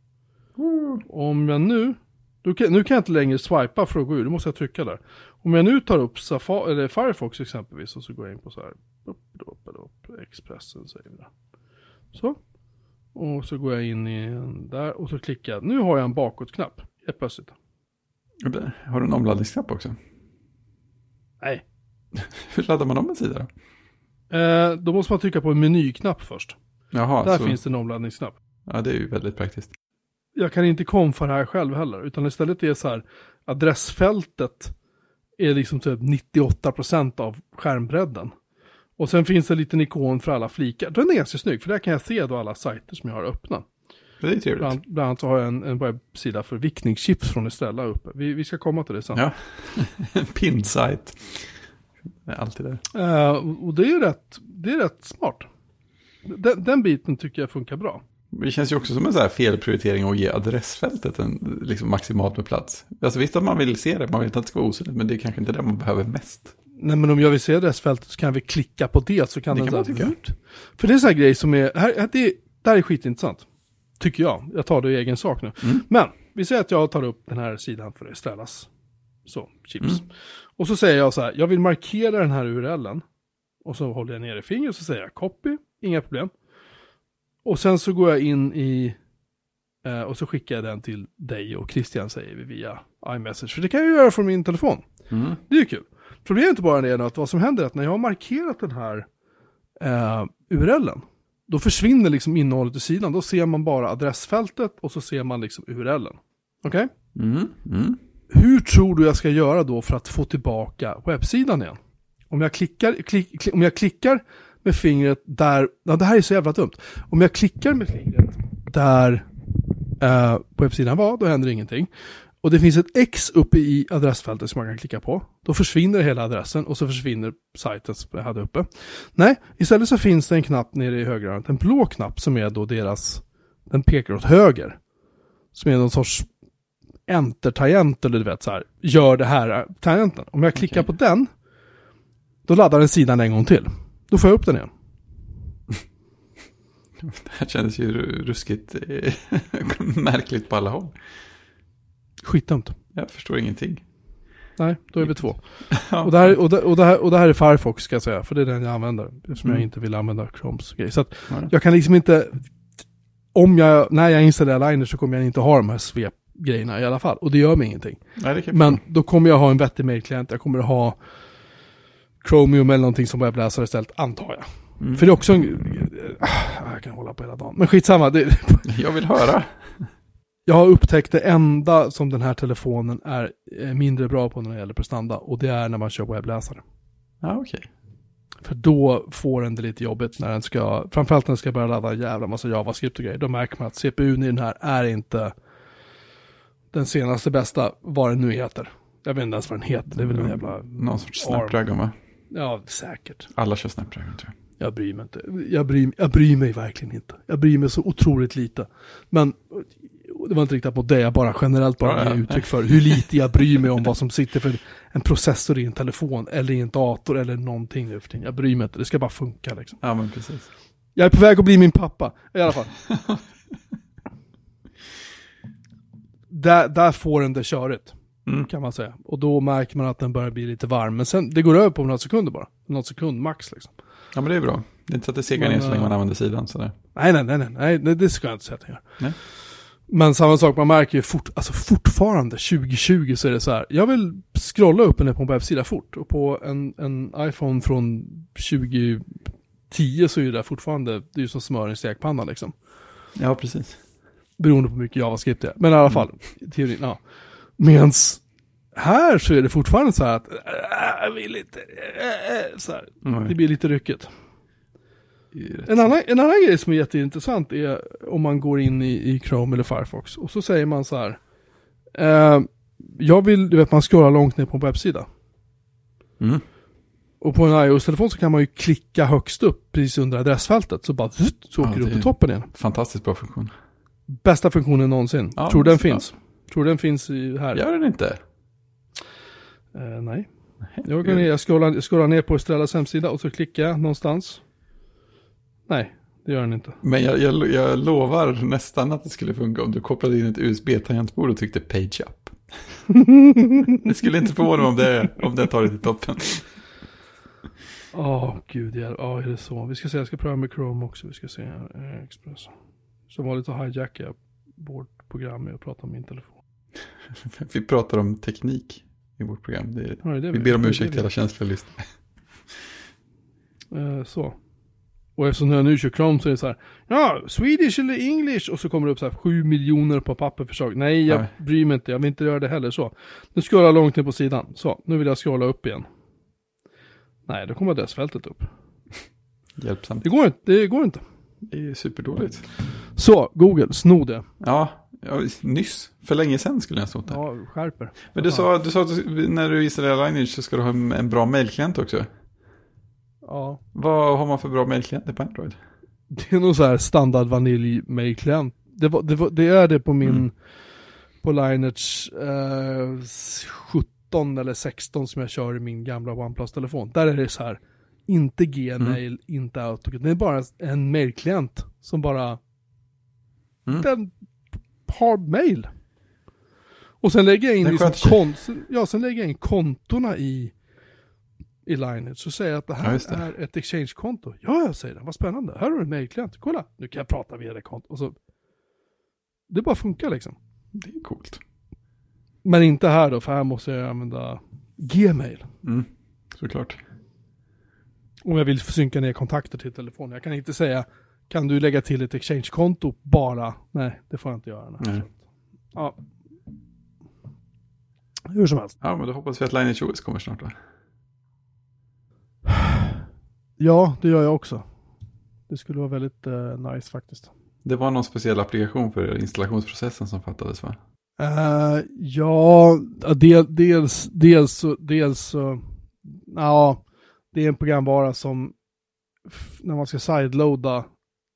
Om jag nu, då kan, nu kan jag inte längre swipa för att gå ur, då måste jag trycka där. Om jag nu tar upp Safari, eller Firefox exempelvis och så går jag in på så här, upp, upp, upp, Expressen säger vi det. Så. Och så går jag in i där och så klickar jag. Nu har jag en bakåtknapp. Helt plötsligt. Har du en omladdningsknapp också? Nej. Hur laddar man om en sida då? Eh, då måste man trycka på en menyknapp först. Jaha, där så, finns det en omladdningsknapp. ja det är ju väldigt praktiskt. Jag kan inte konfa det här själv heller. Utan istället är så här. Adressfältet är liksom typ 98% av skärmbredden. Och sen finns det en liten ikon för alla flikar. Den är ganska snygg. För där kan jag se då alla sajter som jag har öppna. Det är trevligt. Bland, bland annat så har jag en, en webbsida för vickningschips från Estrella uppe. Vi, vi ska komma till det sen. Ja, är alltid där. Och och det är rätt, det är rätt smart. Den, den biten tycker jag funkar bra. Det känns ju också som en så här felprioritering att ge adressfältet en, liksom maximalt med plats. Alltså visst att man vill se det, man vill inte att det ska vara osynligt, men det är kanske inte det man behöver mest. Nej men om jag vill se adressfältet så kan vi klicka på det så kan Det den kan så man här- tycka. För det är en sån här grej som är, här, det, det här är skitintressant. Tycker jag. Jag tar det i egen sak nu. Mm. Men, vi säger att jag tar upp den här sidan för Estrellas. Så, chips. Mm. Och så säger jag så här, jag vill markera den här URLen. Och så håller jag ner i fingret och så säger jag copy, inga problem. Och sen så går jag in i, eh, och så skickar jag den till dig och Christian säger vi via iMessage. För det kan jag göra från min telefon. Mm. Det är ju kul. Problemet är bara det att vad som händer är att när jag har markerat den här eh, URLen, då försvinner liksom innehållet i sidan. Då ser man bara adressfältet och så ser man liksom URLen. Okej? Mm. Mm. Hur tror du jag ska göra då för att få tillbaka webbsidan igen? Om jag klickar, klick, klick, om jag klickar med fingret där, ja det här är så jävla dumt. Om jag klickar med fingret där eh, på webbsidan var, då händer ingenting. Och det finns ett X uppe i adressfältet som man kan klicka på. Då försvinner hela adressen och så försvinner sajten som jag hade uppe. Nej, istället så finns det en knapp nere i högerhörnet, en blå knapp som är då deras, den pekar åt höger. Som är någon sorts enter-tangent eller du vet så här, gör det här tangenten. Om jag klickar Okej. på den, då laddar den sidan en gång till. Då får jag upp den igen. Det här kändes ju ru- ruskigt eh, märkligt på alla håll. Skitdumt. Jag förstår ingenting. Nej, då är vi två. Och det, här, och, det, och, det här, och det här är Firefox ska jag säga, för det är den jag använder. Eftersom jag Mm. inte vill använda Chromes grej. Så att Ja. jag kan liksom inte, om jag, när jag installerar Liner så kommer jag inte ha de här svep-grejerna i alla fall. Och det gör mig ingenting. Nej, Men då kommer jag ha en vettig mailklient, jag kommer ha Chromium eller någonting som webbläsare istället, antar jag. Mm. För det är också en, ah, jag kan hålla på hela dagen. Men skitsamma, det, Jag vill höra. Jag har upptäckt det enda som den här telefonen är eh, mindre bra på när det gäller prestanda. Och det är när man kör webbläsare. Ja, okej. För då får den det lite jobbigt när den ska, framförallt när den ska börja ladda en jävla massa JavaScript och grejer. Då märker man att CPUn i den här är inte den senaste bästa, vad den nu heter. Jag vet inte ens vad den heter, det är väl en jävla... Någon sorts. Snapdragon va? Ja, säkert. Alla kör Snapdragon tror jag. Jag bryr mig inte. Jag bryr, jag bryr mig verkligen inte. Jag bryr mig så otroligt lite. Men det var inte riktat mot det, jag bara generellt bara Ja, ja. uttryck för hur lite jag bryr mig om vad som sitter för en processor i en telefon eller i en dator eller någonting nu för tiden. Jag bryr mig inte, det ska bara funka liksom. Ja, men precis. Jag är på väg att bli min pappa, i alla fall. där, där får den det körigt, Mm. kan man säga. Och då märker man att den börjar bli lite varm. Men sen, det går över på några sekunder bara. Någon sekund max liksom. Ja, men det är bra. Det är inte så att det segar ner så länge man äh, använder sidan. Sådär. Nej, nej, nej, nej, nej, det, ska jag inte säga att den gör. Nej. Men samma sak, man märker ju fort, alltså fortfarande 2020 så är det så här. Jag vill scrolla upp och ner på en webbsida fort. Och på en, en iPhone från 2010 så är det där fortfarande, det är ju som smör i en stekpanna liksom. Ja, precis. Beroende på hur mycket JavaScript det är. Men i alla fall, teorin, ja. Medans här så är det fortfarande så här att, äh, jag vill inte, äh, äh, så här. Det Mm. blir lite ryckigt. Det är ju rätt En annan, en annan grej som är jätteintressant är om man går in i, i Chrome eller Firefox och så säger man så här. Eh, jag vill, du vet man scrollar långt ner på en webbsida. Mm. Och på en iOS-telefon så kan man ju klicka högst upp precis under adressfältet. Så bara zzzt, så Ja, åker det upp på toppen igen. Fantastiskt bra funktion. Bästa funktionen någonsin. Ja, Tror den så finns. Tror den finns i, här. Gör den inte? Eh, nej. Jag går ner, jag scrollar, jag scrollar ner på Estrellas hemsida och så klickar jag någonstans. Nej, det gör den inte. Men jag, jag, jag lovar nästan att det skulle funka om du kopplade in ett USB-tangentbord och tryckte page up. det skulle inte förvåna mig om det, om det tar det till toppen. Åh, gud, ja, ja, är det så? Vi ska se, jag ska pröva med Chrome också. Vi ska se här, eh, Express. Som vanligt så hijackar jag vårt program med att prata om min telefon. Vi pratar om teknik i vårt program. Det är, Ja, det är det vi ber om ursäkt till alla känsliga lyssnare. Eh, så. Och eftersom jag nu kör Chrome så är det så här, ja, Swedish eller English, och så kommer det upp så här 7 miljoner på papperförslag. Nej, jag Nej. bryr mig inte, jag vill inte göra det heller så. Nu scrollar jag långt ner på sidan. Så, nu vill jag scrolla upp igen. Nej, då kommer adressfältet upp. Hjälpsamt. Det går inte, det går inte. Det är superdåligt. Så, Google, sno det. Ja, ja, nyss. För länge sedan skulle jag ha där. Ja, skärper. Men du sa, du sa att du, när du installerar Lineage så ska du ha en, en bra mailklient också. Ja. Vad har man för bra mailklienter på Android? Det är nog så här standard vanilj mailklient. Det, var, det, var, det är det på min, Mm. på Lineage eh, 17 eller 16 som jag kör i min gamla OnePlus-telefon. Där är det så här, inte Gmail, inte Outlook. Det är bara en mailklient som bara, Mm. den har mail. Och sen lägger jag in, liksom kont- ja, sen lägger jag in kontona i, i Lineage. Så säger jag att det Ja, här just det. är ett exchange-konto. Ja, jag säger det. Vad spännande. Här har du en mailklient. Kolla, nu kan jag prata via det kontot. Och så, det bara funkar liksom. Det är coolt. Men inte här då, för här måste jag använda Gmail. Mm. Såklart. Om jag vill synka ner kontakter till telefonen. Jag kan inte säga, kan du lägga till ett exchange-konto bara? Nej, det får jag inte göra. Nej. Ja. Hur som helst. Ja, men då hoppas vi att Lineage OS kommer snart va? Ja, det gör jag också. Det skulle vara väldigt eh, nice faktiskt. Det var någon speciell applikation för installationsprocessen som fattades va? Eh, ja, del, dels, dels, dels, så- ja, det är en programvara som när man ska sideloada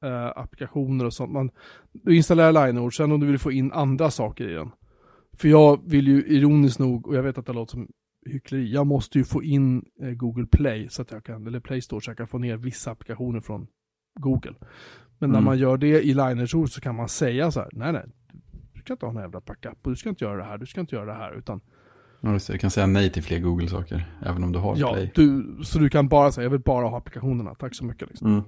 eh, applikationer och sånt, man, du installerar Lineage, sen om du vill få in andra saker i den. För jag vill ju ironiskt nog, och jag vet att det låter som hyckleri, jag måste ju få in eh, Google Play, så att jag kan, eller Play Store, så jag kan få ner vissa applikationer från Google. Men när Mm. man gör det i Lineage så kan man säga så här, nej nej, du ska inte ha någon jävla backup och du ska inte göra det här, du ska inte göra det här, utan Ja, just det. Du kan säga nej till fler Google-saker, även om du har ja, Play. du, så du kan bara säga, jag vill bara ha applikationerna, tack så mycket. Liksom. Mm.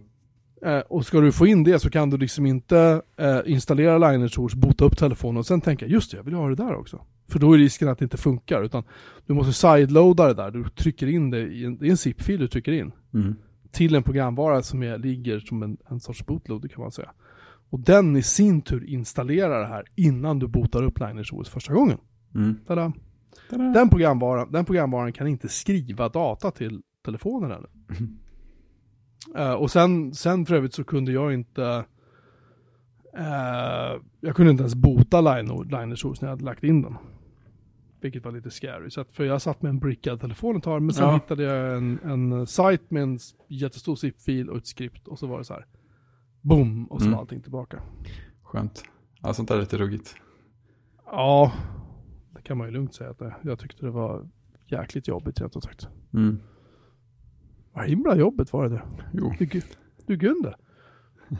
Eh, och ska du få in det så kan du liksom inte eh, installera Lineage bota upp telefonen och sen tänka, just det, jag vill ha det där också. För då är risken att det inte funkar, utan du måste sideloada det där, du trycker in det i en, det är en zip-fil du trycker in. Mm. till en programvara som är, ligger som en, en sorts bootloader kan man säga. Och den i sin tur installerar det här innan du botar upp Lineage OS första gången. Mm. Tada. Tada. Den, programvaran, den programvaran kan inte skriva data till telefonen ännu. Eh, och sen, sen för övrigt så kunde jag inte eh, jag kunde inte ens bota Line- Lineage OS när jag hade lagt in den. Vilket var lite scary. Så att, för jag satt med en brickad telefon ett tag, men sen Ja. hittade jag en, en sajt med en jättestor zip-fil och ett skript och så var det så här. Boom! Och så Mm. var allting tillbaka. Skönt. Ja, sånt där är lite ruggigt. Ja, det kan man ju lugnt säga att det, jag tyckte det var jäkligt jobbigt rent ut sagt. Mm. Vad himla jobbigt var det. Jo, Du, du Gunde.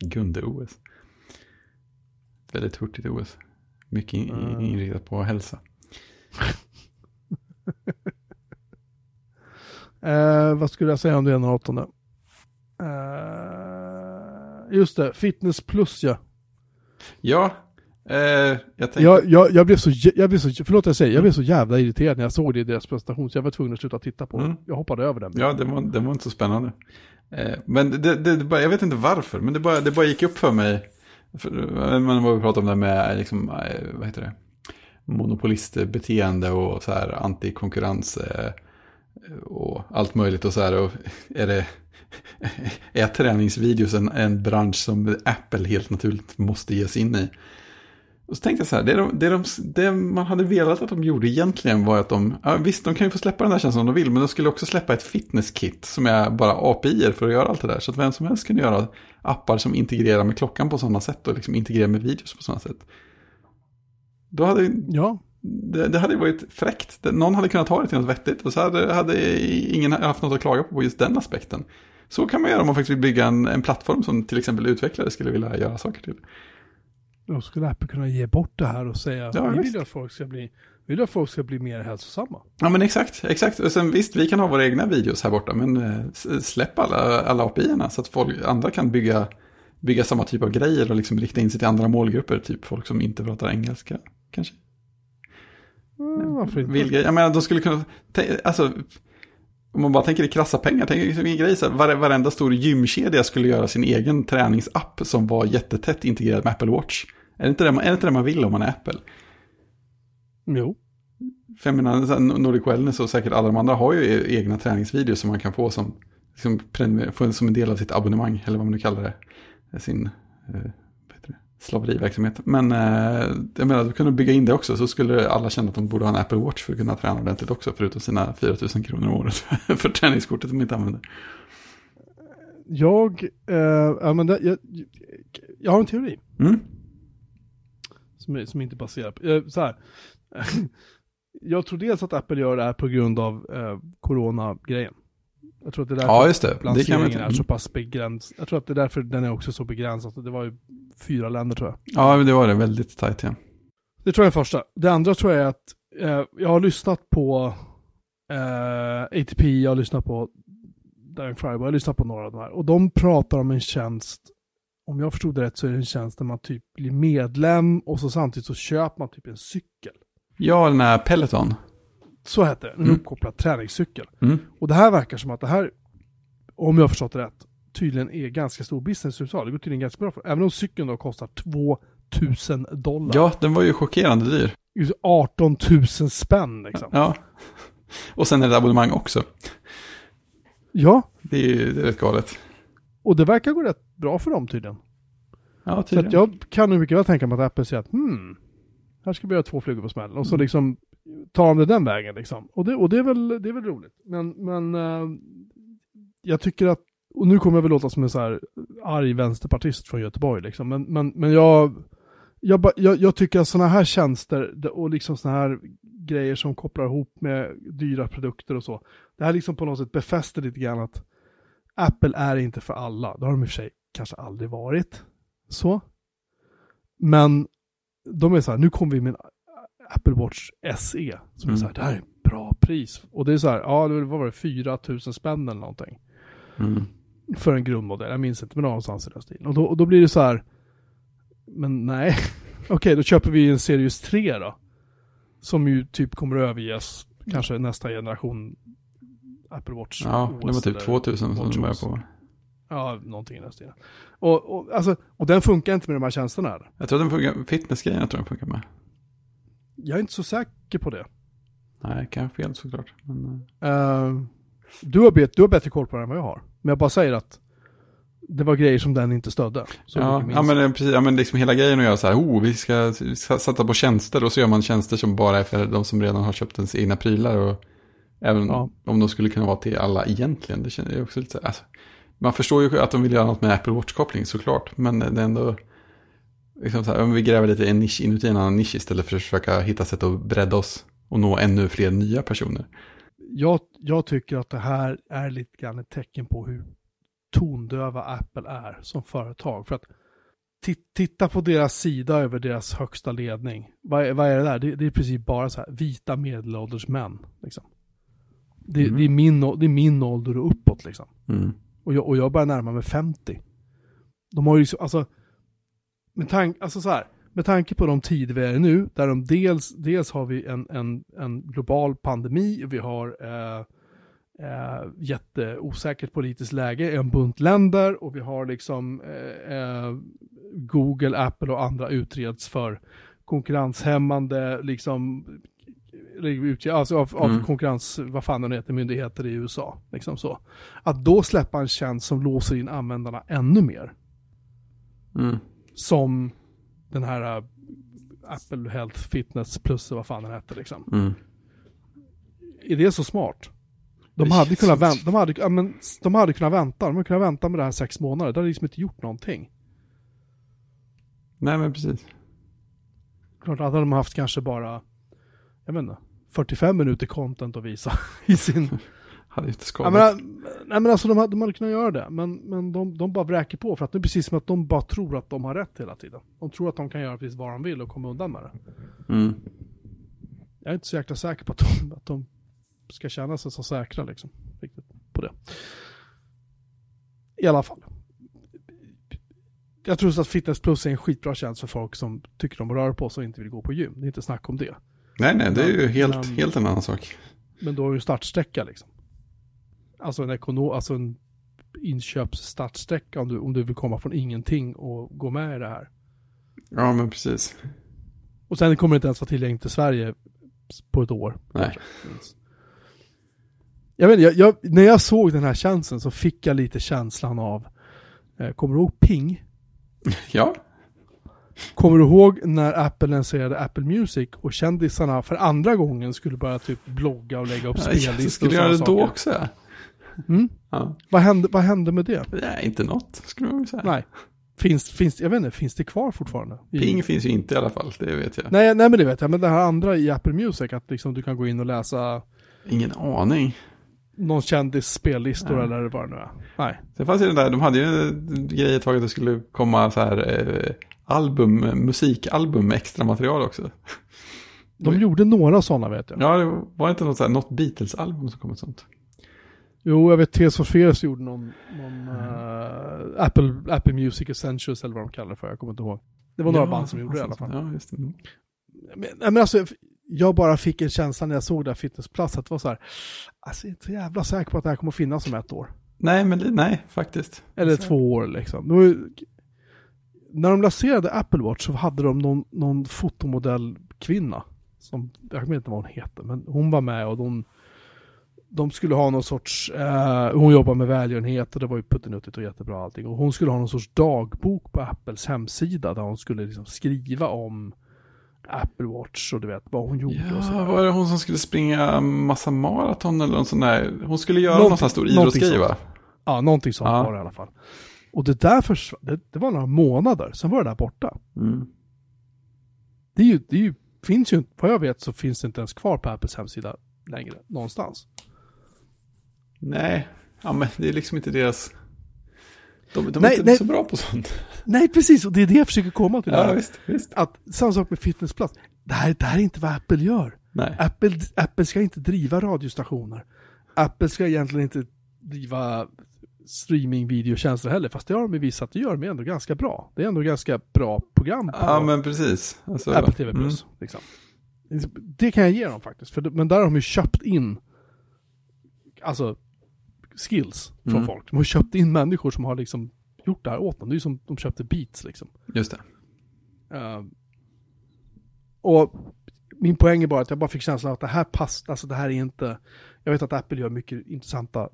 Gunde-OS. Väldigt hurtigt OS. Mycket in, Mm. inriktat på hälsa. Eh, vad skulle jag säga om det ena och åttonde? Eh, just det, Fitness Plus ja. Ja, eh, jag tänkte... Jag, jag, jag blev så, jag blev så, förlåt jag säger, jag blev så jävla irriterad när jag såg det i deras presentation så jag var tvungen att sluta titta på Mm. Jag hoppade över den. Ja, det var, det var inte så spännande. Eh, men det, det, det, jag vet inte varför, men det bara, det bara gick upp för mig. För, vad vi pratade om det med, liksom, eh, vad heter det? Monopolistbeteende och så här antikonkurrens eh, och allt möjligt och så här. Och är det är träningsvideos en, en bransch som Apple helt naturligt måste ge sig in i? Och så tänkte jag så här, det, de, det, de, det man hade velat att de gjorde egentligen var att de, ja, visst de kan ju få släppa den här tjänsten om de vill, men de skulle också släppa ett fitnesskit som är bara API för att göra allt det där. Så att vem som helst kan göra appar som integrerar med klockan på sådana sätt och liksom integrerar med videos på sådana sätt. Då hade Ja, det, det hade varit fräckt. Någon hade kunnat ta det till något vettigt och så hade, hade ingen haft något att klaga på på just den aspekten. Så kan man göra om man faktiskt vill bygga en, en plattform som till exempel utvecklare skulle vilja göra saker till. Då skulle Apple kunna ge bort det här och säga Ja, vi visst. vill att folk ska bli, vi vill att folk ska bli mer hälsosamma. Ja men exakt, exakt. Och sen visst, vi kan ha våra egna videos här borta, men eh, släpp alla, alla API-erna så att folk, andra kan bygga, bygga samma typ av grejer och liksom rikta in sig till andra målgrupper, typ folk som inte pratar engelska, kanske. Mm, varför inte? Vill, jag menar, de skulle kunna, alltså, om man bara tänker i krassa pengar, tänk liksom en grej så här, vare, varenda stor gymkedja skulle göra sin egen träningsapp som var jättetätt integrerad med Apple Watch. Är det inte det man, är det, inte det man vill om man är Apple? Jo. För jag menar, Nordic Wellness och säkert alla de andra har ju e- egna träningsvideos som man kan få som, liksom, få som en del av sitt abonnemang, eller vad man nu kallar det. Sin eh, slaveriverksamhet. Men eh, jag menar, du kunde bygga in det också, så skulle alla känna att de borde ha en Apple Watch för att kunna träna ordentligt också, förutom sina 4 000 kronor om året för träningskortet de inte använder. Jag, eh, ja, men det, jag, jag har en teori. Mm. Som, som inte baserar på, eh, så här. jag tror dels att Apple gör det här på grund av eh, corona-grejen. Jag tror att det är därför Ja, just det. Det lanseringen inte. är så pass begränsad. Jag tror att det är därför den är också så begränsad. Det var ju fyra länder tror jag. Ja, det var det. Väldigt tajt, ja. Det tror jag är det första. Det andra tror jag är att eh, jag har lyssnat på eh, ATP, jag har lyssnat på Darren Frybo, jag har lyssnat på några av de här. Och de pratar om en tjänst, om jag förstod det rätt så är det en tjänst där man typ blir medlem och så samtidigt så köper man typ en cykel. Ja, den här Peloton. Så heter det, en Mm. uppkopplad träningscykel. Mm. Och det här verkar som att det här, om jag har förstått det rätt, tydligen är ganska stor business i USA. Det går tydligen ganska bra för Även om cykeln då kostar 2000 dollar. Ja, den var ju chockerande dyr. Det är ju 18 000 spänn liksom. Ja. Och sen är det abonnemang också. Ja, Det är ju det är rätt galet. Och det verkar gå rätt bra för dem tydligen. Ja, Så tydligen. att jag kan nog mycket väl tänka mig att Apple säger att hmm, här ska vi göra två flugor på smällen. Och så Mm. liksom tar de det den vägen liksom. Och det, och det, är, väl, det är väl roligt. Men, men eh, jag tycker att, och nu kommer jag väl låta som en så här arg vänsterpartist från Göteborg liksom. Men, men, men jag, jag, jag, jag tycker att sådana här tjänster och liksom sådana här grejer som kopplar ihop med dyra produkter och så. Det här liksom på något sätt befäster lite grann att Apple är inte för alla. Det har de i och för sig kanske aldrig varit. Så. Men de är så här, nu kommer vi med en Apple Watch SE. Som är Mm. så här, det här är bra pris. Och det är så här, ja, det var, det, 4 000 spänn eller någonting. Mm. För en grundmodell, jag minns inte, men någonstans i den stilen. Och då, och då blir det så här, men nej. Okej, då köper vi en Series 3 då. Som ju typ kommer att överges, kanske nästa generation Apple Watch Ja, det var OS typ eller- 2000 som de började OS. på. Ja, någonting i den stilen. Och, och, alltså, och den funkar inte med de här tjänsterna. Här. Jag tror den funkar, fitnessgrejen jag tror den funkar med. Jag är inte så säker på det. Nej, kan jag ha fel såklart. Men, Eh, du, har bet, du har bättre koll på det än vad jag har. Men jag bara säger att det var grejer som den inte stödde. Ja, ja, jag. men, precis, ja, men liksom hela grejen att göra så här, oh, vi ska, vi ska satsa på tjänster och så gör man tjänster som bara är för de som redan har köpt ens egna prylar och även Ja. om de skulle kunna vara till alla egentligen. Det känner jag också lite alltså, man förstår ju att de vill göra något med Apple Watch-koppling såklart, men det är ändå liksom så här, om vi gräver lite i en nisch inuti en annan nisch istället för att försöka hitta sätt att bredda oss och nå ännu fler nya personer. jag, jag tycker att det här är lite grann ett tecken på hur tondöva Apple är som företag. För att ti- titta på deras sida över deras högsta ledning. Vad är, vad är det där? Det, det är princip bara så här vita medelålders män. Liksom. Det, Mm. det, är min, det är min ålder och uppåt liksom. Mm. Och jag, och jag börjar närma mig 50. De har ju liksom, alltså, med, tank, alltså så här, med tanke på de tider vi är i nu, där de dels, dels har vi en, en, en global pandemi, vi har eh, eh, jätteosäkert politiskt läge i en bunt länder och vi har liksom eh, eh, Google, Apple och andra utreds för konkurrenshämmande liksom utge- alltså av, av Mm. konkurrens, vad fan den heter, myndigheter i USA. Liksom så. Att då släppa en tjänst som låser in användarna ännu mer. Mm. Som den här äh, Apple Health Fitness Plus, vad fan den hette liksom. Mm. Är det så smart? De hade, kunnat vänta, de, hade, ja, men, de hade kunnat vänta, de hade kunnat vänta med det här sex månader, det hade liksom inte gjort någonting. Nej, men precis. Klart hade de haft kanske bara, jag vet inte, 45 minuter content att visa i sin... Hade inte Ja, skadat. men, nej men alltså de hade, de hade kunnat göra det, men, men de, de bara vräker på för att det är precis som att de bara tror att de har rätt hela tiden. De tror att de kan göra precis vad de vill och komma undan med det. Mm. Jag är inte så jäkla säker på att de, att de ska känna sig så säkra liksom. Riktigt på det. I alla fall. Jag tror så att Fitness Plus är en skitbra tjänst för folk som tycker att röra på sig och inte vill gå på gym. Det är inte snack om det. Nej, nej, det är ju helt, men- helt en annan sak. Men då har du startsträcka liksom. Alltså en ekonom, alltså en inköpsstartsträcka om du, om du vill komma från ingenting och gå med i det här. Ja, men precis. Och sen kommer det inte ens vara tillgängligt i Sverige på ett år. Nej. Jag vet jag, jag, när jag såg den här tjänsten så fick jag lite känslan av, eh, kommer du ihåg Ping? Ja, Kommer du ihåg när Apple lanserade Apple Music och kändisarna för andra gången skulle börja typ blogga och lägga upp spellistor och skulle göra det då saker? också. Ja. Mm? Ja. Vad, hände, vad hände med det? Nej, inte något skulle man säga. Nej. Finns, finns, jag vet inte, finns det kvar fortfarande? Ping finns ju inte i alla fall, det vet jag. Nej, nej men det vet jag, men det här andra i Apple Music, att liksom du kan gå in och läsa Ingen aning. någon kändis spellistor Ja. eller vad det nu är. Nej. Sen fanns ju den där, de hade ju en grej ett tag att det skulle komma så här eh, album, musikalbum med extra material också. De gjorde några sådana vet jag. Ja, det var inte något, så här, något Beatles-album som kom ett sånt. Jo, jag vet Tears for Fears gjorde någon, någon eh, Apple, Apple Music Essentials eller vad de kallar det för, jag kommer inte ihåg. Det var några Ja, band som gjorde det i alla alltså, fall. Ja, just det. Mm. Men, men alltså, jag bara fick en känsla när jag såg det här Fitness Plus att det var så här, alltså jag är inte så jävla säker på att det här kommer finnas om ett år. Nej, men nej, faktiskt. Eller Så- två år liksom. Det var ju, när de lanserade Apple Watch så hade de någon, någon fotomodellkvinna. Som, jag vet inte vad hon heter, men hon var med och de de skulle ha någon sorts, eh, hon jobbar med välgörenhet och det var ju puttinuttigt och jättebra allting. Och hon skulle ha någon sorts dagbok på Apples hemsida där hon skulle liksom skriva om Apple Watch och du vet vad hon gjorde och Ja, sådär. var det hon som skulle springa massa maraton eller någon sån där? Hon skulle göra någon sån här stor idrottsgrej sånt. va? Ja, någonting sånt Ja. var det i alla fall. Och det där försvann, det, det var några månader, sen var det där borta. Mm. Det är ju, det är ju, finns ju inte, vad jag vet så finns det inte ens kvar på Apples hemsida längre, någonstans. Nej, ja, men det är liksom inte deras... De, de är Nej, inte nej. så bra på sånt. Nej, precis, och det är det jag försöker komma till. Ja, visst, visst. Att, samma sak med Fitnessplats. Det här, det här är inte vad Apple gör. Nej. Apple, Apple ska inte driva radiostationer. Apple ska egentligen inte driva streamingvideotjänster heller, fast det har de visat att det gör de ändå ganska bra. Det är ändå ganska bra program på Ja, men precis. Alltså, Apple TV+. mm. Liksom. Det kan jag ge dem faktiskt, för, men där har de ju köpt in alltså skills från Mm. folk. De har köpt in människor som har liksom gjort det här åt dem. Det är ju som de köpte Beats liksom. Just det. Eh, och min poäng är bara att jag bara fick känslan av att det här passar, alltså det här är inte, jag vet att Apple gör mycket intressanta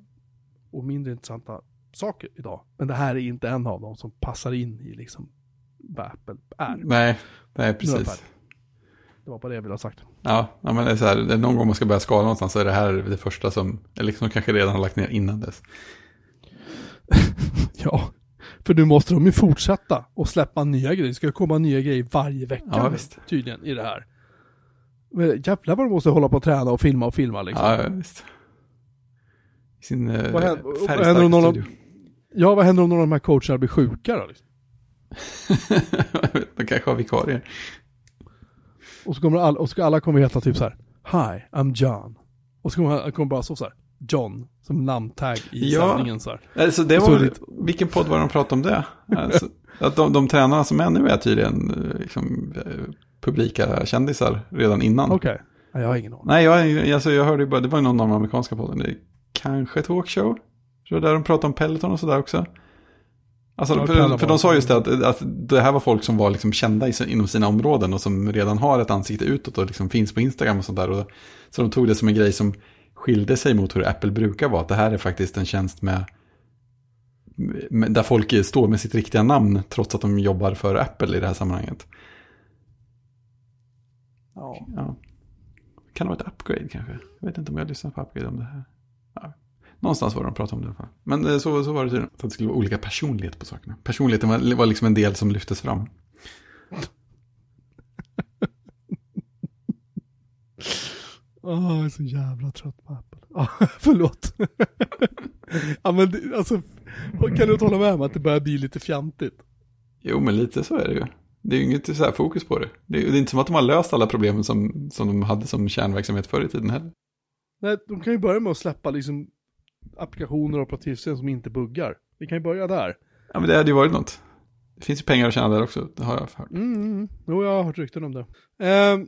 och mindre intressanta saker idag, men det här är inte en av dem som passar in i liksom vad Apple är. Nej, nej precis. Det var bara det jag ville ha sagt. Ja, ja, men det är så här, det är någon gång man ska börja skala någonstans så är det här det första som, eller liksom kanske redan har lagt ner innan dess. Ja, för nu måste de ju fortsätta och släppa nya grejer. Det ska komma nya grejer varje vecka Ja, tydligen i det här. Men jävlar vad de måste hålla på och träna och filma och filma liksom. Ja, visst. I sin eh, Vad händer- färgstarka händer någon av- studio. Ja, vad händer om någon av de här coacherna blir sjuka då? Liksom? De kanske har vikarier. Och så kommer alla, och så alla kommer heta typ så här. Hi, I'm John. Och så kommer, kommer bara stå så här. John, som namntag i Ja. sändningen så här. Alltså, det Så var, lite- vilken podd var de pratade om det? Alltså, att de, de tränarna som är nu är tydligen eh, liksom, eh, publika kändisar redan innan. Okej. Ja, jag har ingen aning. Nej, jag, alltså, jag hörde ju bara, det var någon av de amerikanska podden. Det kanske talkshow. Tror jag där de pratade om Peloton och sådär också. Alltså, för, för var- de sa just det att, att det här var folk som var liksom kända inom sina områden och som redan har ett ansikte utåt och liksom finns på Instagram och sånt där. Och, så de tog det som en grej som skilde sig mot hur Apple brukar vara. Att det här är faktiskt en tjänst med, med där folk står med sitt riktiga namn trots att de jobbar för Apple i det här sammanhanget. Ja. Ja. Kan det vara ett upgrade kanske? Jag vet inte om jag lyssnar på upgrade om det här. Ja. Någonstans var det de pratade om det i alla fall. Men eh, så, så var det tydligen. Så att det skulle vara olika personlighet på sakerna. Personligheten var, var liksom en del som lyftes fram. Åh, jag är så jävla trött på Apple. Ja, förlåt. ja, men det, alltså, kan du inte hålla med om att det börjar bli lite fjantigt? Jo, men lite så är det ju. Det är ju inget så här fokus på det. Det är, det är inte som att de har löst alla problemen som, som de hade som kärnverksamhet förr i tiden heller. Nej, de kan ju börja med att släppa liksom applikationer och operativsystem som inte buggar. Vi kan ju börja där. Ja, men det hade ju varit något. Det finns ju pengar att tjäna där också, det har jag hört. Mm, mm, mm. Jo, jag har hört rykten om det. Ehm,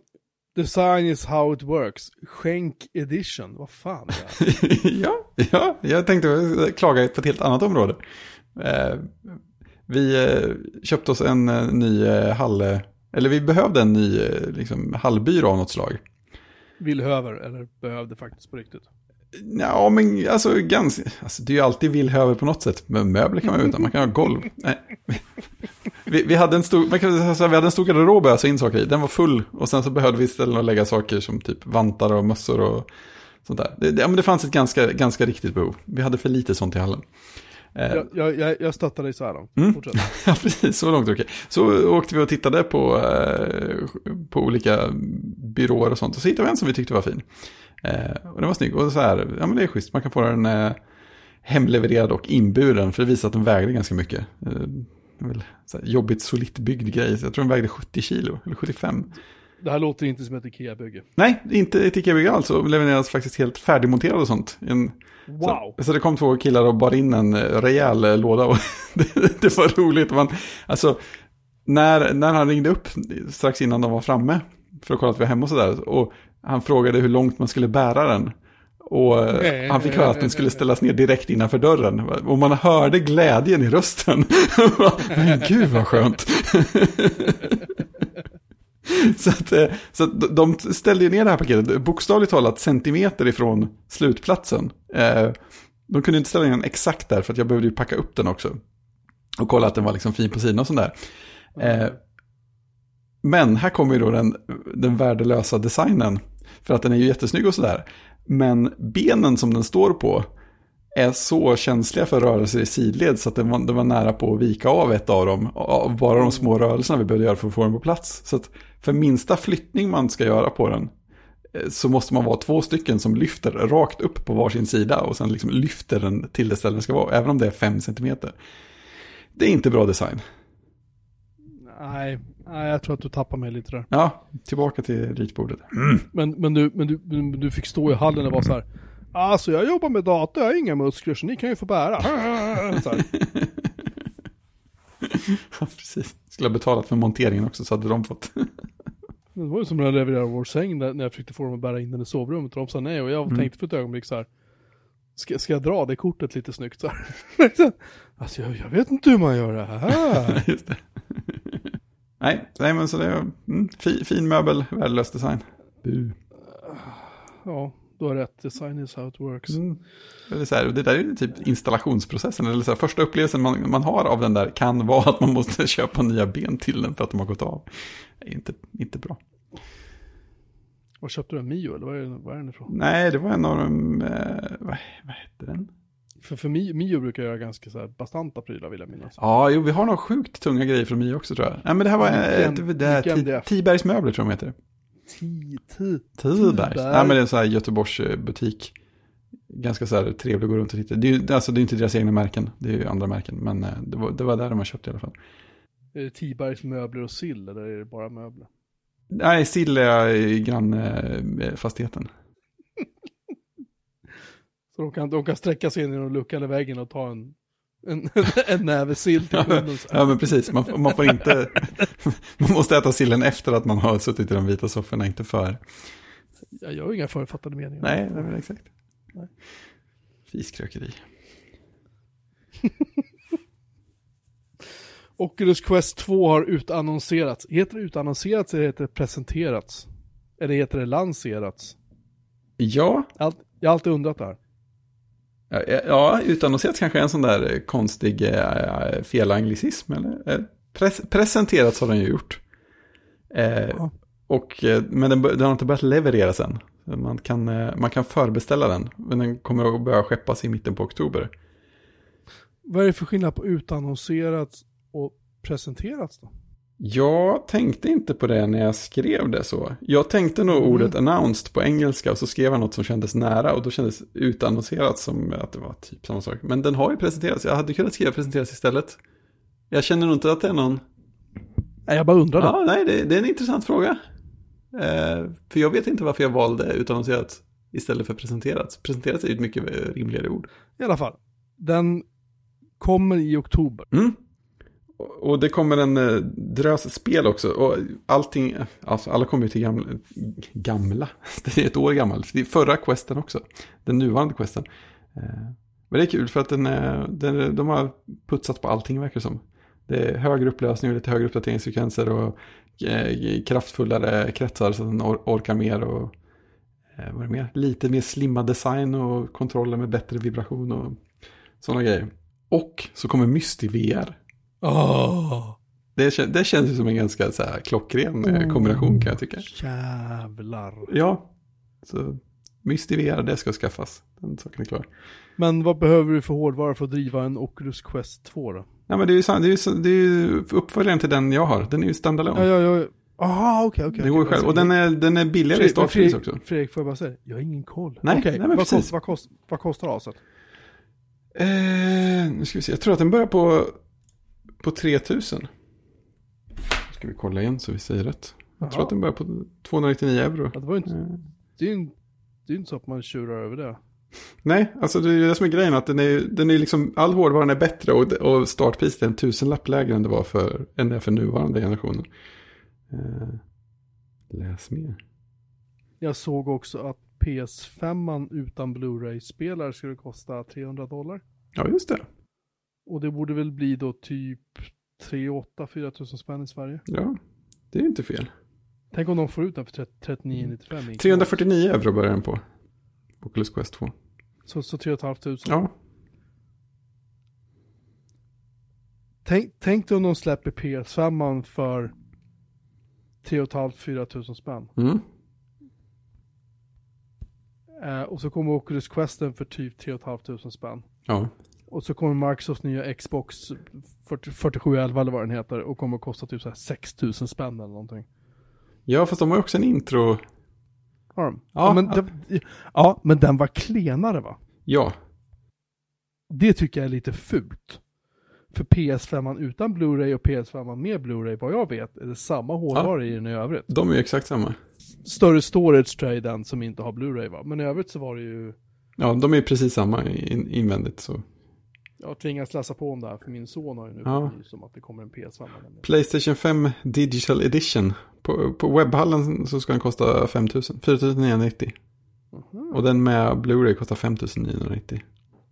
design is how it works. Skänk edition. Vad fan är ja, ja, jag tänkte klaga på ett helt annat område. Eh, vi eh, köpte oss en eh, ny eh, hall, eller vi behövde en ny eh, liksom, hallbyrå av något slag. Villhöver, eller behövde faktiskt på riktigt. Ja, men alltså, ganska, alltså det är ju alltid villhöver på något sätt. Men möbler kan man utan, man kan ha golv. Nej. Vi, vi, hade en stor, man kan säga vi hade en stor garderob ösa in saker i. Den var full och sen så behövde vi ställen att lägga saker som typ vantar och mössor och sånt där. Det, det, ja, men det fanns ett ganska, ganska riktigt behov. Vi hade för lite sånt i hallen. Eh, Jag, jag, jag, jag stöttar dig så här långt. Mm. Fortsätt. Ja, precis. Så långt okej. Så åkte vi och tittade på, eh, på olika byråer och sånt. Och så hittade vi en som vi tyckte var fin. Eh, och den var snygg. Och så här, ja men det är schysst. Man kan få den eh, hemlevererad och inburen. För det visar att den vägde ganska mycket. Väl här, jobbigt solitt byggd grej. Så jag tror den vägde 70 kilo, eller 75. Det här låter inte som ett Ikea-bygge. Nej, inte ett Ikea-bygge alls. Och levereras faktiskt helt färdigmonterad och sånt. En, Wow! så, så det kom två killar och bar in en eh, rejäl eh, låda och det, det var roligt. Man, alltså, när, när han ringde upp strax innan de var framme för att kolla att vi var hemma och sådär. Och han frågade hur långt man skulle bära den. Och eh, han fick höra att den skulle ställas ner direkt innanför dörren. Och man hörde glädjen i rösten. Men gud vad skönt. så att, eh, så att de ställde ju ner det här paketet, bokstavligt talat centimeter ifrån slutplatsen. Eh, de kunde inte ställa in den exakt där för att jag behövde ju packa upp den också. Och kolla att den var liksom fin på sidan och sådär. Eh, men här kommer ju då den, den värdelösa designen. För att den är ju jättesnygg och sådär. Men benen som den står på är så känsliga för rörelser i sidled så att det var, det var nära på att vika av ett av dem. Bara de små rörelserna vi behövde göra för att få den på plats. Så att för minsta flyttning man ska göra på den eh, så måste man vara två stycken som lyfter rakt upp på varsin sida och sen liksom lyfter den till det ställe den ska vara, även om det är fem centimeter. Det är inte bra design. Nej, nej, jag tror att du tappar mig lite där. Ja, tillbaka till ritbordet. Men, men, du, men, du, men du fick stå i hallen och vara så här. Alltså jag jobbar med data, jag har inga muskler så ni kan ju få bära. Så här. Ja, precis. Skulle ha betalat för monteringen också så hade de fått. Det var ju som när jag levererade vår säng när jag försökte få dem att bära in den i sovrummet och de sa nej och jag tänkte för ett ögonblick så här. Ska, ska jag dra det kortet lite snyggt så här? alltså jag, jag vet inte hur man gör det här. Just det. nej, nej, men så det är mm, fi, fin möbel, värdelös design. Bu. ja, du har rätt. Design is how it works. Mm. Det, är så här, det där är ju typ installationsprocessen. Eller så här, första upplevelsen man, man har av den där kan vara att man måste köpa nya ben till den för att de har gått av. Det är inte, inte bra. Vad köpte du? En Mio eller vad är, vad är den ifrån? Nej, det var en av de, eh, vad, vad hette den? För, för Mio, Mio brukar göra ganska så här bastanta prylar vill jag minnas. Ja, jo, vi har nog sjukt tunga grejer från Mio också tror jag. Nej, men det här var Vilken- eh, det, här? Tibergs möbler tror jag de heter. Tibergs. Tiberg. Nej, men det är en sån här Göteborgs eh, butik. Ganska så här trevlig att gå runt och titta. Det är alltså, det är inte deras egna märken, det är ju andra märken. Men eh, det var, det var där de har köpt i alla fall. Är det Tibergs möbler och sill eller är det bara möbler? Nej, Sill är grannfastigheten. Så de kan, de kan sträcka sig in genom luckan i väggen och ta en, en, en näve sill till munnen. här. Ja, men precis. Man, man får inte... man måste äta sillen efter att man har suttit i de vita sofforna, inte för. Jag gör inga förutfattade meningar. Nej, det är väl exakt. Nej. Fiskrökeri. Oculus Quest 2 har utannonserats. Heter det utannonserats eller heter det presenterats? Eller heter det lanserats? Ja, jag har alltid undrat det här. Ja, ja utannonserat kanske är en sån där eh, konstig eh, felanglicism. Eller? Eh, Pres presenterats har den ju gjort. Eh, Ja. och, eh, men den, den har inte börjat levereras än. Man kan, eh, man kan förbeställa den. Men den kommer att börja skeppas i mitten på oktober. Vad är det för skillnad på utannonserats och presenterats då? Jag tänkte inte på det när jag skrev det så. Jag tänkte nog Mm. ordet announced på engelska och så skrev jag något som kändes nära och då kändes utannonserat som att det var typ samma sak. Men den har ju presenterats. Jag hade kunnat skriva presenteras istället. Jag känner nog inte att det är någon... Nej, jag bara undrade. Ja, nej, det, det är en intressant fråga. Eh, för jag vet inte varför jag valde utannonserat istället för presenterats. Presenterats är ju ett mycket eh, rimligare ord. I alla fall. Den kommer i oktober. Mm. Och- Och det kommer en eh, drös spel också. Och allting, alltså alla kommer ju till gamla, gamla. Det är ett år gammal. Det är förra questen också. Den nuvarande questen. Eh, Men det är kul för att den, eh, den, de har putsat på allting verkar det som. Det är högre upplösning och lite högre uppdateringsfrekvenser och eh, kraftfullare kretsar så att den or- orkar mer och eh, vad är det mer? Lite mer slimmad design och kontroller med bättre vibration och sådana grejer. Och så kommer Mystic VR. Åh! Det, kän- det känns ju som en ganska så här, klockren eh, kombination kan jag tycka. Jävlar. Ja, så Mystic VR, det ska skaffas. Den saken är klar. Men vad behöver du för hårdvara för att driva en Oculus Quest 2 då? Nej, men det är ju, det är ju, det är ju uppföljaren till den jag har. Den är ju standalone. Ja, ja, ja. Aha, okej, okej. det går själv. Och den är, den är billigare i Fredrik, men startpris också. Fredrik, får jag bara säga, jag har ingen koll. Nej, Okej, nej, men vad, precis. kost, vad, kost, vad kostar aset? Eh, nu ska vi se, jag tror att den börjar på, på 3000. Ska vi kolla igen så vi säger rätt. Jag tror Jaha. att den börjar på 299 euro. Ja, det var inte, Eh, det är ju inte, det är inte så att man tjurar över det. Nej, alltså det är ju det som är grejen. Att den är, den är liksom, all hårdvaran är bättre och, och startpriset är en tusenlapp lägre än det var för, än det är för nuvarande generationen. Eh, läs mer. Jag såg också att PS5 utan Blu-ray-spelare skulle kosta 300 dollar. Ja, just det. Och det borde väl bli då typ 3 8 4 tusen spänn i Sverige. Ja, det är inte fel. Tänk om de får ut den för 30 39,95. 349 euro börjar den på. Oculus Quest 2. Så, så 3 500. Ja, Tänk, tänk dig om de släpper PS5 för 3 500-4 000 spänn. mm. Eh, och så kommer Oculus Questen för typ 3 500 spänn. ja. Och så kommer Microsofts nya Xbox 40, 4711 eller vad den heter och kommer att kosta typ så här 6 000 spänn eller någonting. ja, fast de har ju också en intro. Har de? Ja, Ja, men, ja. den- ja, men den var klenare va? Ja, Det tycker jag är lite fult. För PS5 utan Blu-ray och PS5 med Blu-ray, vad jag vet, är det samma hårdvara i den i övrigt. de är ju exakt samma. Större storage tror jag är den som inte har Blu-ray va? Men i övrigt så var det ju, Ja, de är precis samma in, invändigt. Så. Jag tvingas läsa på om det här för min son har ju nu Ja. fått nys om att det kommer en PS5. nämligen. Playstation 5 Digital Edition. På, på webbhallen så ska den kosta 5 000. 4 990. Mhm. Och den med Blu-ray kostar 5 990.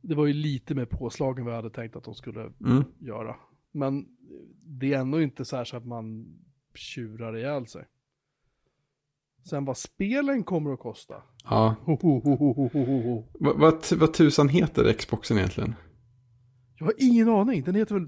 Det var ju lite mer påslagen vad jag hade tänkt att de skulle Mm. göra. Men det är ändå inte så här så att man tjurar ihjäl sig. Sen vad spelen kommer att kosta. Ja, vad tusan heter Xboxen egentligen? Jag har ingen aning. Den heter väl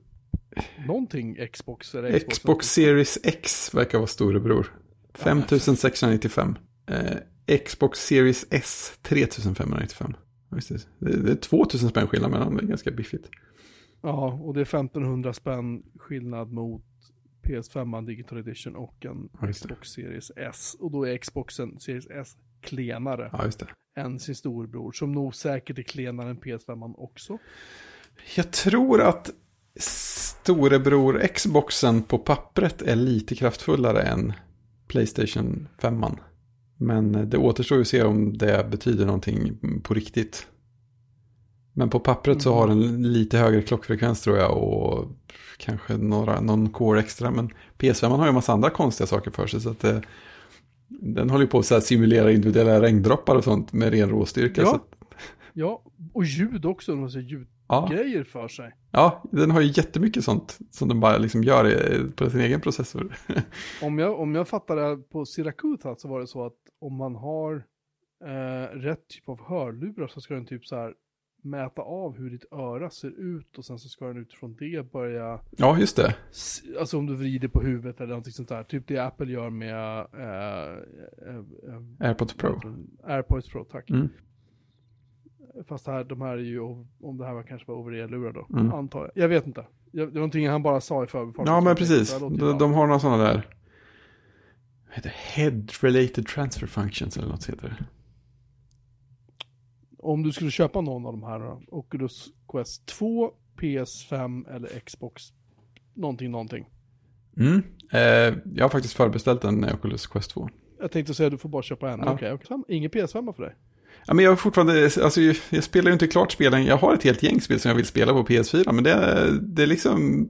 någonting Xbox eller Xbox. Xbox Series X verkar vara storebror. 5695. Eh, Xbox Series S 3595. Ja, Just det. Det, det är 2000 spänn skillnad mellan dem, det är ganska biffigt. Ja, och det är 1500 spänn skillnad mot PS5 Digital Edition och en Ja. Xbox Series S. Och då är Xboxen Series S klenare Ja, än sin storbror. Som nog säkert är klenare än PS5 också. Jag tror att storebror Xboxen på pappret är lite kraftfullare än Playstation 5. Men det återstår ju att se om det betyder någonting på riktigt. Men på pappret så har den lite högre klockfrekvens tror jag och kanske några, någon core extra. Men PS5 har ju en massa andra konstiga saker för sig så att det, den håller ju på att simulera individuella regndroppar och sånt med ren råstyrka. Ja. Ja, och ljud också. De har så ja. ljudgrejer för sig. Ja, den har ju jättemycket sånt som den bara liksom gör på sin egen processor. Om jag, om jag fattar det på Siracuta så var det så att om man har eh, rätt typ av hörlurar så ska den typ så här mäta av hur ditt öra ser ut och sen så ska den utifrån det börja, Ja, just det. alltså om du vrider på huvudet eller någonting sånt där, typ det Apple gör med eh, eh, eh, AirPods Pro. AirPods Pro, tack. Mm. Fast här, de här är ju, om det här var kanske var over-ear-lurar då, Mm. antar jag. Jag vet inte. Det var någonting han bara sa i förbifarten. Ja, men precis. De, de har några sådana där. Vad heter? Head Related Transfer Functions eller något heter det. Om du skulle köpa någon av de här då, Oculus Quest 2, PS5 eller Xbox, någonting, någonting. Mm. Eh, jag har faktiskt förbeställt en Oculus Quest 2. Jag tänkte säga att du får bara köpa en. Ja. Okej, okej. Ingen PS5 för dig? Ja, men jag har fortfarande, alltså jag, spelar ju inte klart spelen. Jag har ett helt gäng spel som jag vill spela på PS4. Men det, är- det är liksom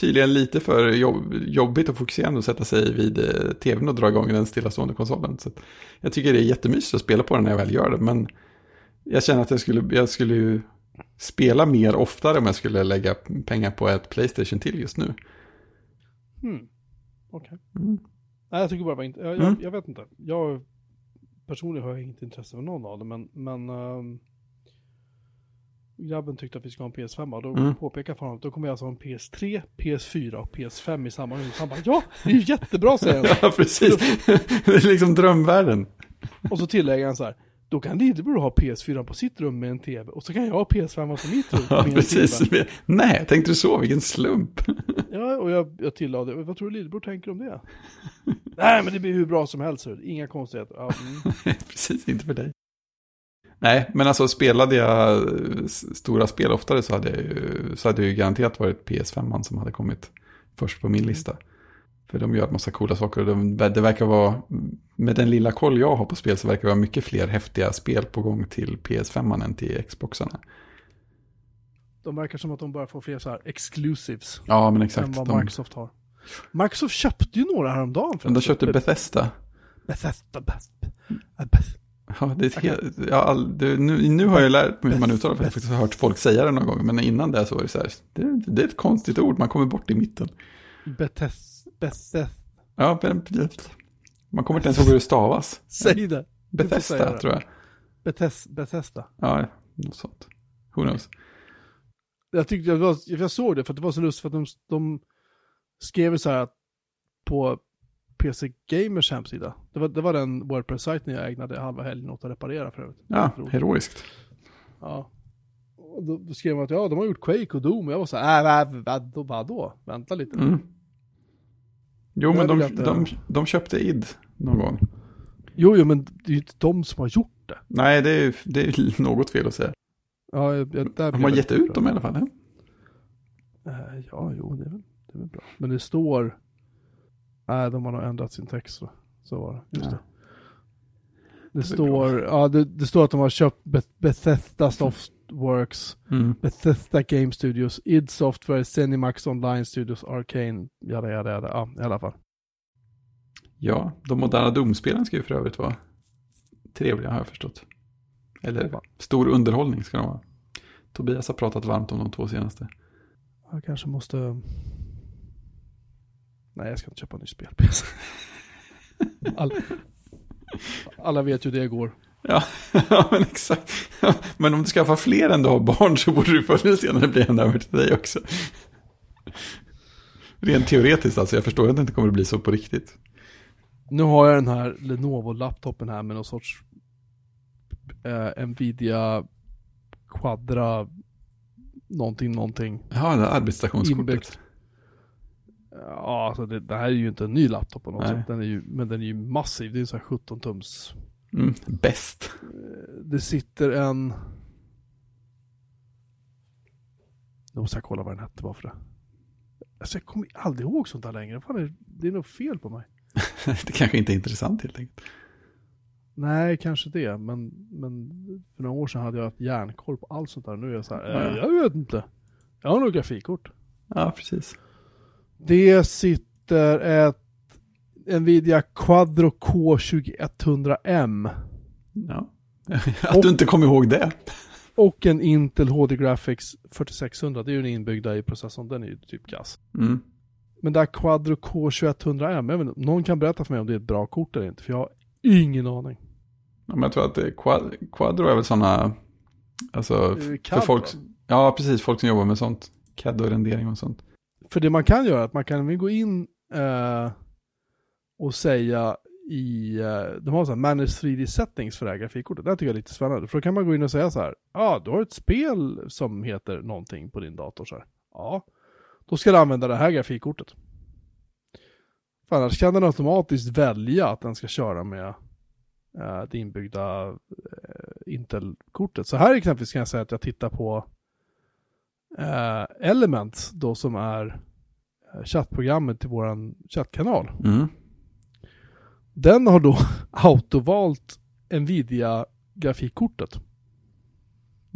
tydligen lite för jobb, jobbigt och fokuserande att sätta sig vid eh, tvn och dra igång den stillastående konsolen. Så att jag tycker det är jättemysigt att spela på den när jag väl gör det. Men jag känner att jag skulle, jag skulle ju spela mer oftare om jag skulle lägga pengar på ett Playstation till just nu. Hmm. Okej. Mm. Nej, jag tycker bara det var inte, jag, Mm. jag, jag vet inte. Jag personligen har jag inget intresse för någon av dem, men, men ehm, grabben tyckte att vi ska ha en PS5 och då Mm. påpekade för honom att då kommer jag alltså ha en PS3, PS4 och PS5 i samma hus. Han bara ja, det är ju jättebra säger han. Ja, precis. Det är liksom drömvärlden. Och så tillägger han så här, då kan Lillebror ha PS4 på sitt rum med en tv och så kan jag ha PS5 på mitt rum Ja, precis. tv. Nej, tänkte du så? Vilken slump. Ja, och jag, jag tillade, vad tror du Lillebror tänker om det? Nej, men det blir hur bra som helst, inga konstigheter. Ja, mm. Precis, inte för dig. Nej, men alltså spelade jag stora spel oftare så hade, jag ju, så hade det ju garanterat varit PS5 som hade kommit först på min lista. För de gör en massa coola saker och de, det verkar vara, med den lilla koll jag har på spel så verkar det vara mycket fler häftiga spel på gång till PS5 än till Xboxarna. De verkar som att de börjar få fler så här exclusives Ja, men än exakt. vad De, Microsoft har. Microsoft köpte ju några häromdagen. de köpte Bethesda. Bethesda. Beth- Beth- Ja, det är ett helt, ja, all, det, nu, nu har jag lärt mig hur man uttalar för jag har hört folk säga det någon gång. Men innan det så var det så här, det, det är ett konstigt ord, man kommer bort i mitten. Bethesda. Bethesda. Ja, men, Man kommer inte ens ihåg hur det stavas. Säg det. Bethesda, tror jag. Bethes, Bethesda. Ja, något sånt. Who knows? Jag tyckte jag, var, jag såg det för att det var så lustigt för att de, de skrev så här på PC Gamers hemsida. Det var, det var den Wordpress-sajten jag ägnade halva helgen åt att reparera för övrigt. Ja, heroiskt. Ja. Och då, skrev de att ja, de har gjort Quake och Doom. Och jag var så här, äh, vad, vadå, vadå? Vänta lite. Mm. Jo, Det men de, jag inte- de, de köpte id någon gång. Jo, jo, men det är ju inte de som har gjort det. Nej, det är, det är något fel att säga. Ja, jag, där De har gett ut dem i alla fall. Ja. Eh, ja, jo, det är, väl, det är väl bra. Men det står... Nej, de har nog ändrat sin text. Så, så var det. Just Ja. det. Det, är står, ja, det, det står att de har köpt Beth- Bethesda Softworks, Mm. Bethesda Game Studios, id Software, Zenimax Online Studios, Arcane, jada jada jada. Ja, i alla fall. Ja, de moderna domspelen ska ju för övrigt vara trevliga har jag förstått. Eller stor underhållning ska de vara. Tobias har pratat varmt om de två senaste. Jag kanske måste... Nej, jag ska inte köpa en ny spel. All... Alla vet ju hur det går. Ja, ja men exakt. Men om du skaffar fler än du har barn så borde du förr eller senare bli en över till dig också. Rent teoretiskt alltså, jag förstår att det inte kommer att bli så på riktigt. Nu har jag den här Lenovo-laptopen här med någon sorts eh, Nvidia Quadra någonting, någonting. Ja, det här arbetsstationskortet. Ja, alltså det, det här är ju inte en ny laptop på något Nej. sätt. Den är ju, men den är ju massiv. Det är en sån här 17 tums. Mm, bäst. Det sitter en... Nu måste jag kolla vad den hette bara för det. Alltså jag kommer aldrig ihåg sånt här längre. Fan, det, det är nog fel på mig. Det kanske inte är intressant helt enkelt. Nej, kanske det. Men, men för några år sedan hade jag haft järnkoll på allt sånt där. Nu är jag så här, Ja. eh, jag vet inte. Jag har nog grafikkort. Ja, precis. Det sitter ett Nvidia Quadro K2100M Ja. Att du inte kommer ihåg det. och en Intel HD Graphics 4600. Det är ju den inbyggda i processorn. Den är ju typ kass. Mm. Men det här Quadro K2100M, jag vet någon kan berätta för mig om det är ett bra kort eller inte. För jag har ingen aning. Ja, men jag tror att det, quad, Quadro är väl sådana, alltså, Eh, för CAD, folk, ja precis, folk som jobbar med sånt. CAD och rendering och sånt. För det man kan göra är att man kan gå in eh, och säga i, eh, de har så här manage 3D settings för det här grafikkortet. Det här tycker jag är lite spännande. För då kan man gå in och säga så här, ja ah, du har ett spel som heter någonting på din dator så här. Ja, då ska du använda det här grafikkortet. För annars kan den automatiskt välja att den ska köra med eh, det inbyggda eh, Intel-kortet. Så här exempelvis kan jag säga att jag tittar på eh, Element då som är eh, chattprogrammet till våran chattkanal. Mm. Den har då autovalt Nvidia-grafikkortet.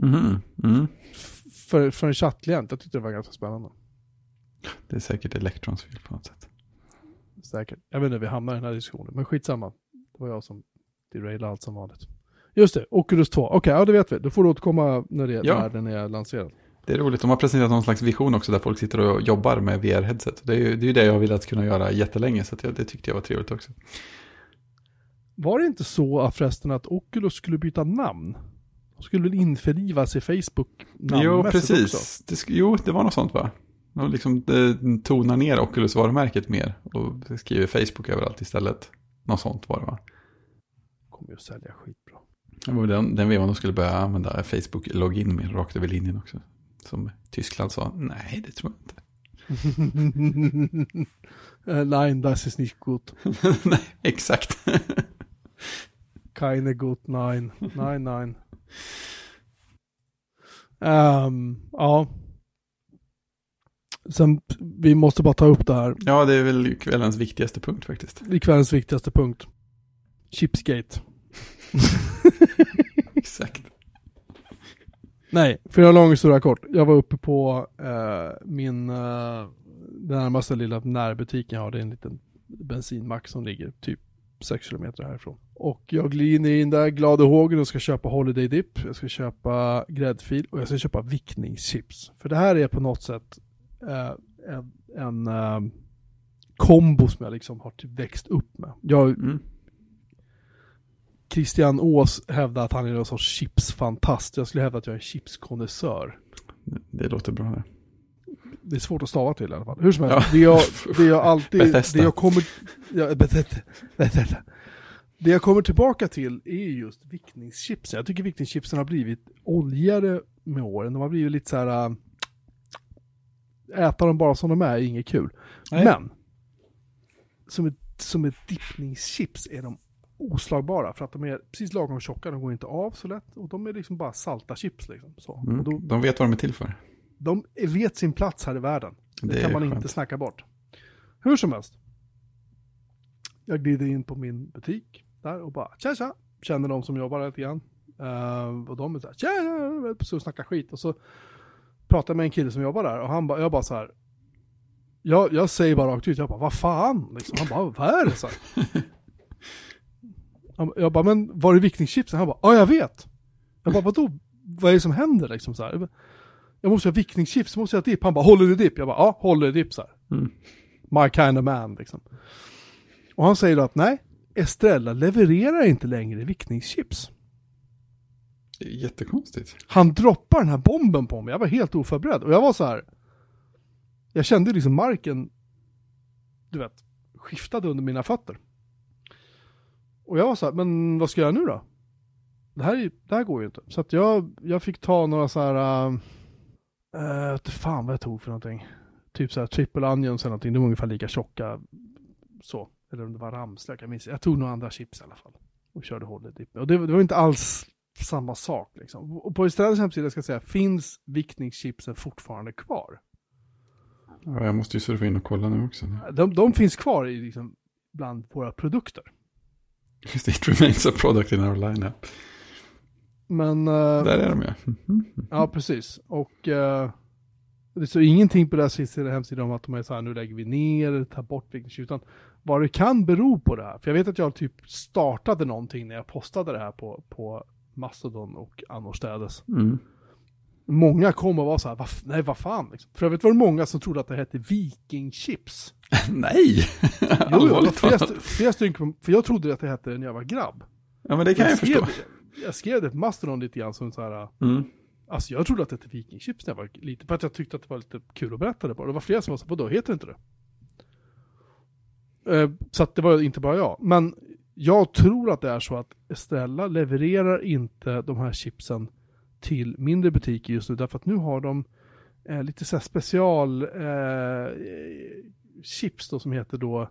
Mm. f- för, för en chattklient. Jag tyckte det var ganska spännande. Det är säkert Electrons fel på något sätt. Säkert. Jag vet inte hur vi hamnar i den här diskussionen, men skitsamma. Det var jag som derailade allt som vanligt. Just det, Oculus 2. Okej, ja det vet vi. Då får du återkomma när, det, Ja. när den är lanserad. Det är roligt, de har presenterat någon slags vision också där folk sitter och jobbar med VR-headset. Det är ju det, är ju det jag har velat kunna göra jättelänge, så jag, det tyckte jag var trevligt också. Var det inte så att förresten att Oculus skulle byta namn? De skulle väl införlivas i Facebook Jo, precis. också? Det, jo, det var något sånt va? De liksom tonar ner Oculus-varumärket mer och skriver Facebook överallt istället. Något sånt var det va? Kommer ju att sälja skitbra. Det var den, den vevan de skulle börja använda Facebook-login med rakt över linjen också. Som Tyskland sa, nej det tror jag inte. Eh, Nein, das ist nicht gut. nej, exakt. Keine gut, nein. Nein, nein. Ehm, ja. Sen, vi måste bara ta upp det här. ja, det är väl kvällens viktigaste punkt faktiskt. Det är kvällens viktigaste punkt. Chipsgate. Exakt. Nej, för jag lång historia kort. Jag var uppe på eh, min eh, närmaste lilla närbutiken jag har. Det är en liten bensinmack som ligger typ 6 kilometer härifrån. Och jag glider in där glad i hågen och ska köpa Holiday Dip. Jag ska köpa gräddfil och jag ska köpa vickningschips. För det här är på något sätt eh, en, en eh, kombo som jag liksom har växt upp med. Jag, Mm. Christian Ås hävdar att han är någon sorts chipsfantast. Jag skulle hävda att jag är chipskonnässör. Det låter bra det. Det är svårt att stava till i alla fall. Hur som helst, Ja. det, jag, det jag alltid, Bethesda. det jag kommer, ja, Bethesda, Bethesda. Det jag kommer tillbaka till är just vickningschipsen. Jag tycker vickningschipsen har blivit oljigare med åren. De har blivit lite så här, äh, äta dem bara som de är är inget kul. Nej. Men, som ett, som ett dippningschips är de oslagbara för att de är precis lagom tjocka, de går inte av så lätt och de är liksom bara salta chips liksom. Så. Mm. Då, De vet vad de är till för. De vet sin plats här i världen. Det, Det kan man skönt. inte snacka bort. Hur som helst. Jag glider in på min butik där och bara tja tja. Känner de som jobbar lite grann. Uh, och de är så här tja tja. Så snackar skit. Och så pratar jag med en kille som jobbar där och han bara, jag bara så här. Jag, jag säger bara rakt ut, jag bara vad fan? Liksom. Han bara vad är det? Så här. Jag bara men var är vickningschipsen? Han bara ja jag vet. Jag bara vadå? Vad är det som händer liksom så här? Jag jag måste ha vickningschips, jag måste ha dipp. Han bara, håller du dipp? Jag bara, ja, håller dipp så här. Mm. My kind of man liksom. Och han säger då att nej, Estrella levererar inte längre vickningschips. Det är jättekonstigt. Han droppar den här bomben på mig, jag var helt oförberedd. Och jag var så här. Jag kände liksom marken, du vet, skiftade under mina fötter. Och jag var så här, men vad ska jag göra nu då? Det här, är- det här går ju inte. Så att jag, jag fick ta några så här, vet inte fan vad jag tog för någonting. Typ så här triple onions eller någonting, de är ungefär lika tjocka. Så, eller om det var ramslök, jag minns Jag tog några andra chips i alla fall. Och körde hållet dip. Och det, det var inte alls samma sak liksom. Och på Estrellas hemsida ska jag säga, finns vickningschipsen fortfarande kvar? Ja, jag måste ju surfa in och kolla nu också. De, de finns kvar i liksom bland våra produkter. Just it remains a product in our lineup. Men, eh, Där är de. Mhm. ja precis. Och eh, det står ingenting på deras sida- hemsida om att de är så här, nu lägger vi ner, tar bort vickningschip, utan vad det kan bero på det här. För jag vet att jag typ startade någonting när jag postade det här på, på Mastodon och annorstädes. Mm. Många kom och var så här, "Vad f- nej vad fan liksom. För övrigt var det många som trodde att det hette vikingchips. Nej! Jo, det Allvarligt flera, flera stycken, för jag trodde att det hette när jag var grabb. Ja, men det kan jag, skrev, förstå. Jag skrev det på Mastodon lite grann som så här, Mm. alltså jag trodde att det hette vikingchips när jag var liten, för att jag tyckte att det var lite kul att berätta det bara. Det var flera som var så, vadå, heter det inte det? Eh, Så att det var inte bara jag. Men jag tror att det är så att Estrella levererar inte de här chipsen till mindre butiker just nu, därför att nu har de eh, lite så här special eh, chips då som heter då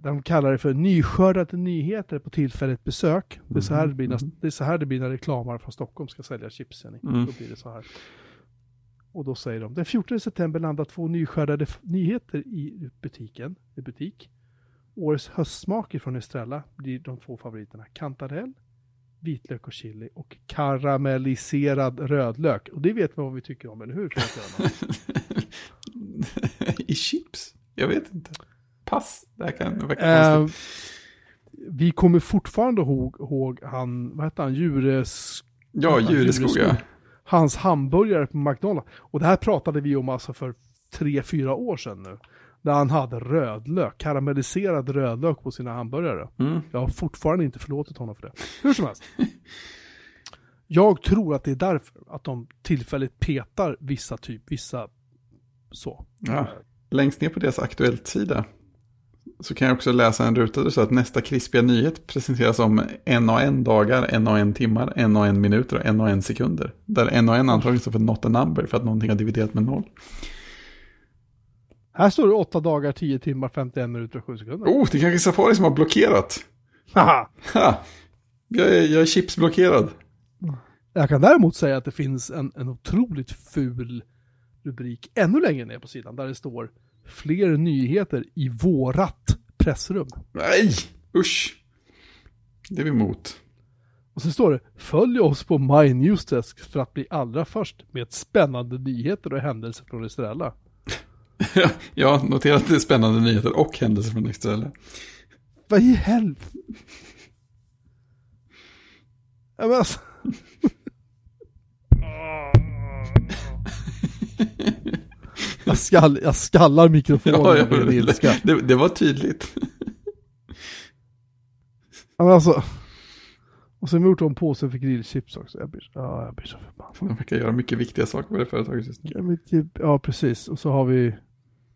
de kallar det för nyskördade nyheter på tillfälligt besök. Det är så här det blir Mhm. det är så här det blir när reklamare från Stockholm ska sälja chipsen. Mm. Då blir det så här. Och då säger de, den 14 september landar två nyskördade nyheter i butiken, i butik. Årets höstsmaker från Estrella blir de två favoriterna, kantarell, vitlök och chili och karamelliserad rödlök. Och det vet man vad vi tycker om, eller hur? I chips? Jag vet inte. Pass. Det här kan verka Eh, vi kommer fortfarande ihåg, ihåg han, vad hette han, Djures... Ja, Djureskog ja. Hans hamburgare på McDonalds. Och det här pratade vi om alltså för tre, fyra år sedan nu. Där han hade rödlök, karamelliserad rödlök på sina hamburgare. Mm. Jag har fortfarande inte förlåtit honom för det. Hur som helst. Jag tror att det är därför att de tillfälligt petar vissa typ, vissa så. Ja. Längst ner på deras Aktuellt-sida så kan jag också läsa en ruta där det står att nästa krispiga nyhet presenteras om en och en dagar, en och en timmar, en och en minuter och en och en sekunder. Där en och en antagligen står för not a number för att någonting har dividerat med noll. Här står det 8 dagar, 10 timmar, 51 minuter och 7 sekunder. Oh, det är kanske Safari som har blockerat. Haha. Ha! Jag är, jag är chipsblockerad. Jag kan däremot säga att det finns en, en otroligt ful rubrik ännu längre ner på sidan där det står fler nyheter i vårat pressrum. Nej, usch. Det är vi emot. Och så står det följ oss på My Newsdesk för att bli allra först med spännande nyheter och händelser från Estrella. Jag har noterat att det är spännande nyheter och händelser från Extrella. Vad i helvete? Ja, men alltså. jag, skall, jag skallar mikrofonen Ja, ren ilska. det, det var tydligt. Ja, men alltså. Och sen har vi gjort om påsen för grillchips också. Jag blir, ja, jag blir så förbannad. De verkar göra mycket viktiga saker på det företaget just nu. Ja, typ- Ja, precis. Och så har vi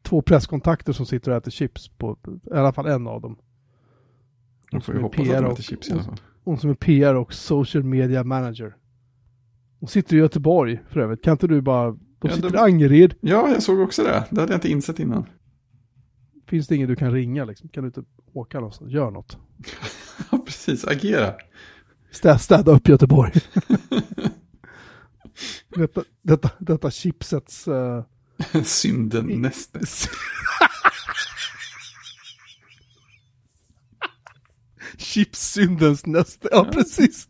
två presskontakter som sitter och äter chips på, i alla fall en av dem. De får ju hoppas att PR de och- äter chips i alla fall. Hon som är PR och social media manager. Hon sitter i Göteborg för övrigt. Kan inte du bara... De Ja, sitter de- i Angered. Ja, jag såg också det. Det hade jag inte insett innan. Finns det ingen du kan ringa liksom? Kan du inte åka någonstans? Gör något. Ja, precis. Agera. Städa, städa upp Göteborg. detta, detta, detta chipsets... eh, Synden näste. Chipssyndens nästa, ja precis.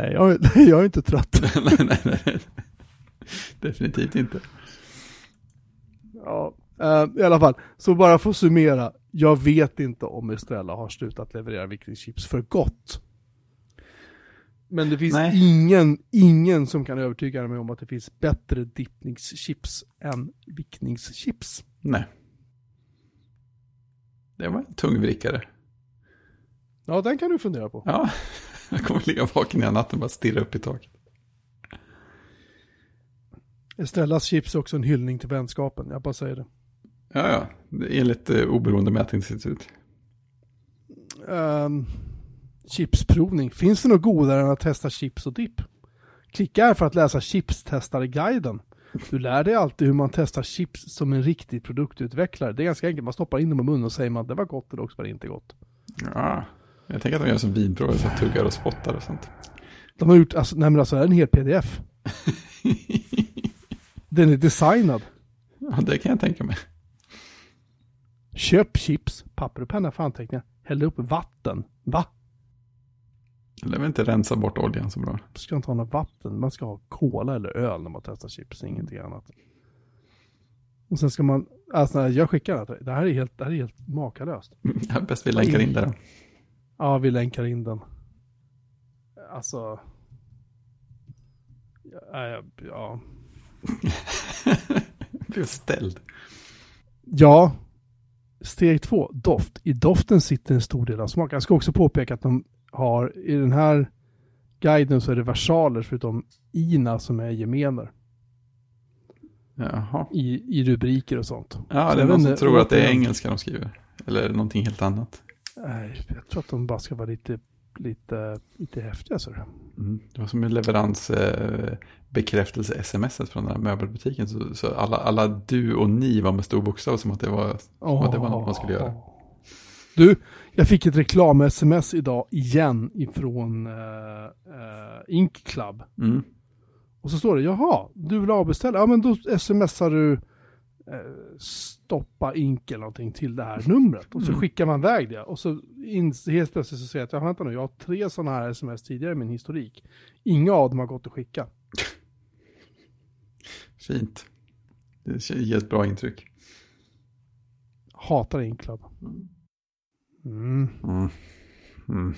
Nej, jag, jag är inte trött. nej, nej, nej. Definitivt inte. Ja, eh, i alla fall. Så bara för att summera. Jag vet inte om Estrella har slutat leverera vikingchips för gott. Men det finns Nej. ingen, ingen som kan övertyga mig om att det finns bättre dippningschips än vikningschips. Nej. Det var en tungvrickare. Ja, den kan du fundera på. Ja, jag kommer ligga vaken hela natten och bara stirra upp i taket. Estrellas chips är också en hyllning till vänskapen, jag bara säger det. Ja, ja. Enligt eh, oberoende mätinstitut. Um, chipsprovning. Finns det något godare än att testa chips och dipp? Klicka här för att läsa chipstestare-guiden. Du lär dig alltid hur man testar chips som en riktig produktutvecklare. Det är ganska enkelt, man stoppar in dem i munnen och säger man det var gott eller också var det inte gott. Ja, jag tänker att de gör som vinprover, så tuggar och spottar och sånt. De har gjort, alltså, nej men alltså det är en hel pdf. Den är designad. Ja, det kan jag tänka mig. Köp chips, papper och penna för anteckningar. Häll upp vatten. Va? Eller vill inte rensa bort oljan så bra. Man ska inte ha något vatten. Man ska ha cola eller öl när man testar chips, ingenting annat. Och sen ska man, alltså jag skickar det. här. Det här är helt, det här är helt makalöst. Ja, bäst vi länkar in det då. Ja, vi länkar in den. Alltså. Ja, ja. Blev ställd. ja. Steg två, doft. I doften sitter en stor del av smak. Jag ska också påpeka att de har, i den här guiden så är det versaler förutom ina som är gemener. Jaha. I, i rubriker och sånt. Ja, Så det är någon som tror att det är engelska de skriver. Eller någonting helt annat. Nej, jag tror att de bara ska vara lite, lite, lite häftiga. Så. Mm. Det var som en leverans eh, från den här möbelbutiken. Så, så alla, alla du och ni var med stor bokstav som att det var, som att det var något man skulle göra. Du, jag fick ett reklam-sms idag igen ifrån uh, uh, Ink Club. Mm. Och så står det, jaha, du vill avbeställa? Ja, men då smsar du eh, stoppa Ink eller någonting till det här numret. Och så Mm. skickar man iväg det. Och så in, helt plötsligt så säger jag att, ja, vänta nu, jag har tre sådana här sms tidigare i min historik. Inga av dem har gått att skicka. Fint. Det ger ett bra intryck. Hatar Ink Club. Mm. Mm. Mm.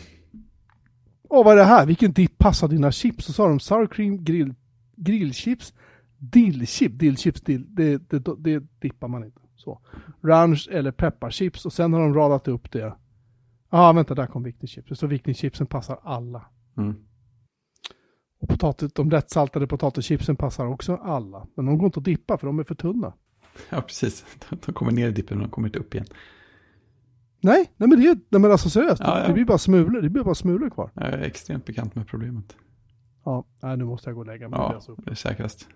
Åh, vad är det här? Vilken dipp passar dina chips? Så sa de sour cream grill, grillchips, dillchip, dillchips, dill, det, det, det dippar man inte. Så. Ranch eller pepparchips och sen har de radat upp det. Ja, ah, vänta, där kom viktingchips. Står viktingchipsen passar alla. Mm. Och potatis, de lättsaltade potatischipsen passar också alla. Men de går inte att dippa för de är för tunna. Ja, precis. De kommer ner i dippen och de kommer inte upp igen. Nej, nej men det är, nej men alltså seriöst. Ja, ja. Det blir bara smulor, det blir bara smulor kvar. Jag är extremt bekant med problemet. Ja, nej nu måste jag gå och lägga mig. Ja. det är säkrast.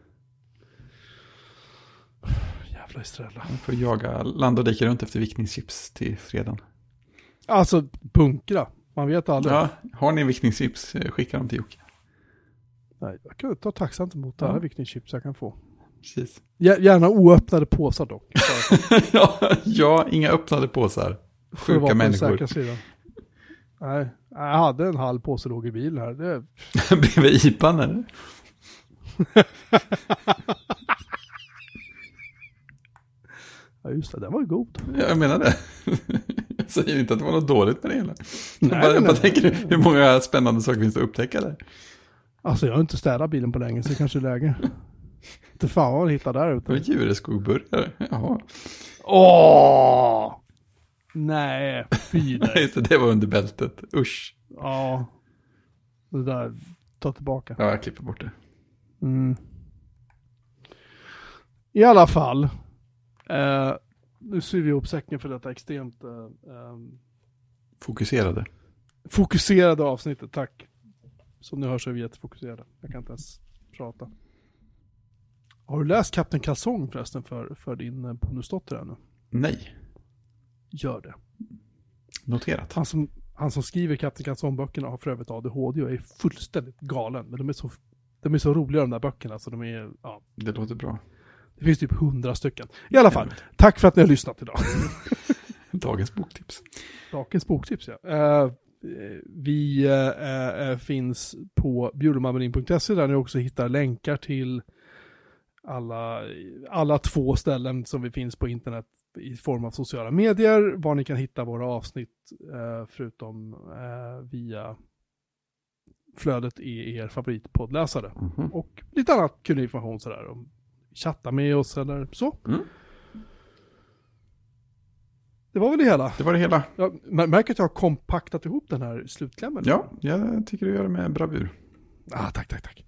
Jävla Estrella. Jag får jaga land och dika runt efter vickningschips till fredagen. Alltså bunkra. Man vet aldrig. Ja, har ni vickningschips, eh, skicka dem till Jocke. Nej, jag kan ta tacksamt emot alla Ja. viktingchips jag kan få. Precis. Gär- Gärna oöppnade påsar dock. ja, ja, inga öppnade påsar. Sjuka människor. sidan. Nej, jag hade en halv påse låg i bil här. Det, Bredvid IPan eller? ja just det, den var ju god. Ja, Jag menar det. Jag säger inte att det var något dåligt med det hela. Jag bara, nej, bara nej. tänker, hur många spännande saker finns det att upptäcka där? Alltså jag har inte städat bilen på länge så det kanske är läge. Inte fan vad man hittar där ute. djureskogburgare. Jaha. Åh! Nej, fy nej. Det var under bältet. Usch. Ja. Det där, ta tillbaka. Ja, jag klipper bort det. Mm. I alla fall. Eh, nu syr vi ihop säcken för detta extremt eh, ehm, Fokuserade. fokuserade avsnittet. Tack. Som ni hör så är vi jättefokuserade. Jag kan inte ens prata. Har du läst Kapten Kalsong förresten för, för din eh, bonusdotter ännu? Nej. Gör det. Noterat. Han som, han som skriver Kapten Kalsong-böckerna har för övrigt ADHD och är fullständigt galen. Men de är så, de är så roliga de där böckerna så de är, ja, Det låter bra. Det finns typ hundra stycken. I alla fall, tack för att ni har lyssnat idag. Dagens boktips. Dagens boktips ja. Eh, vi eh, eh, finns på bjurmanmarin.se där ni också hittar länkar till alla, alla två ställen som vi finns på internet i form av sociala medier, var ni kan hitta våra avsnitt eh, förutom eh, via flödet i er favoritpoddläsare. Mhm. Och lite annat kunnig information sådär. Om chatta med oss eller så. Mm. Det var väl det hela. Det var det hela. Jag mär- märker att jag har kompaktat ihop den här slutklämmen. Ja, jag tycker du gör det med bravur. Ah, tack, tack, tack.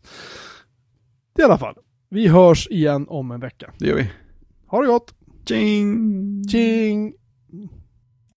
I alla fall, vi hörs igen om en vecka. Det gör vi. Ha det gott! Tjing! Tjing!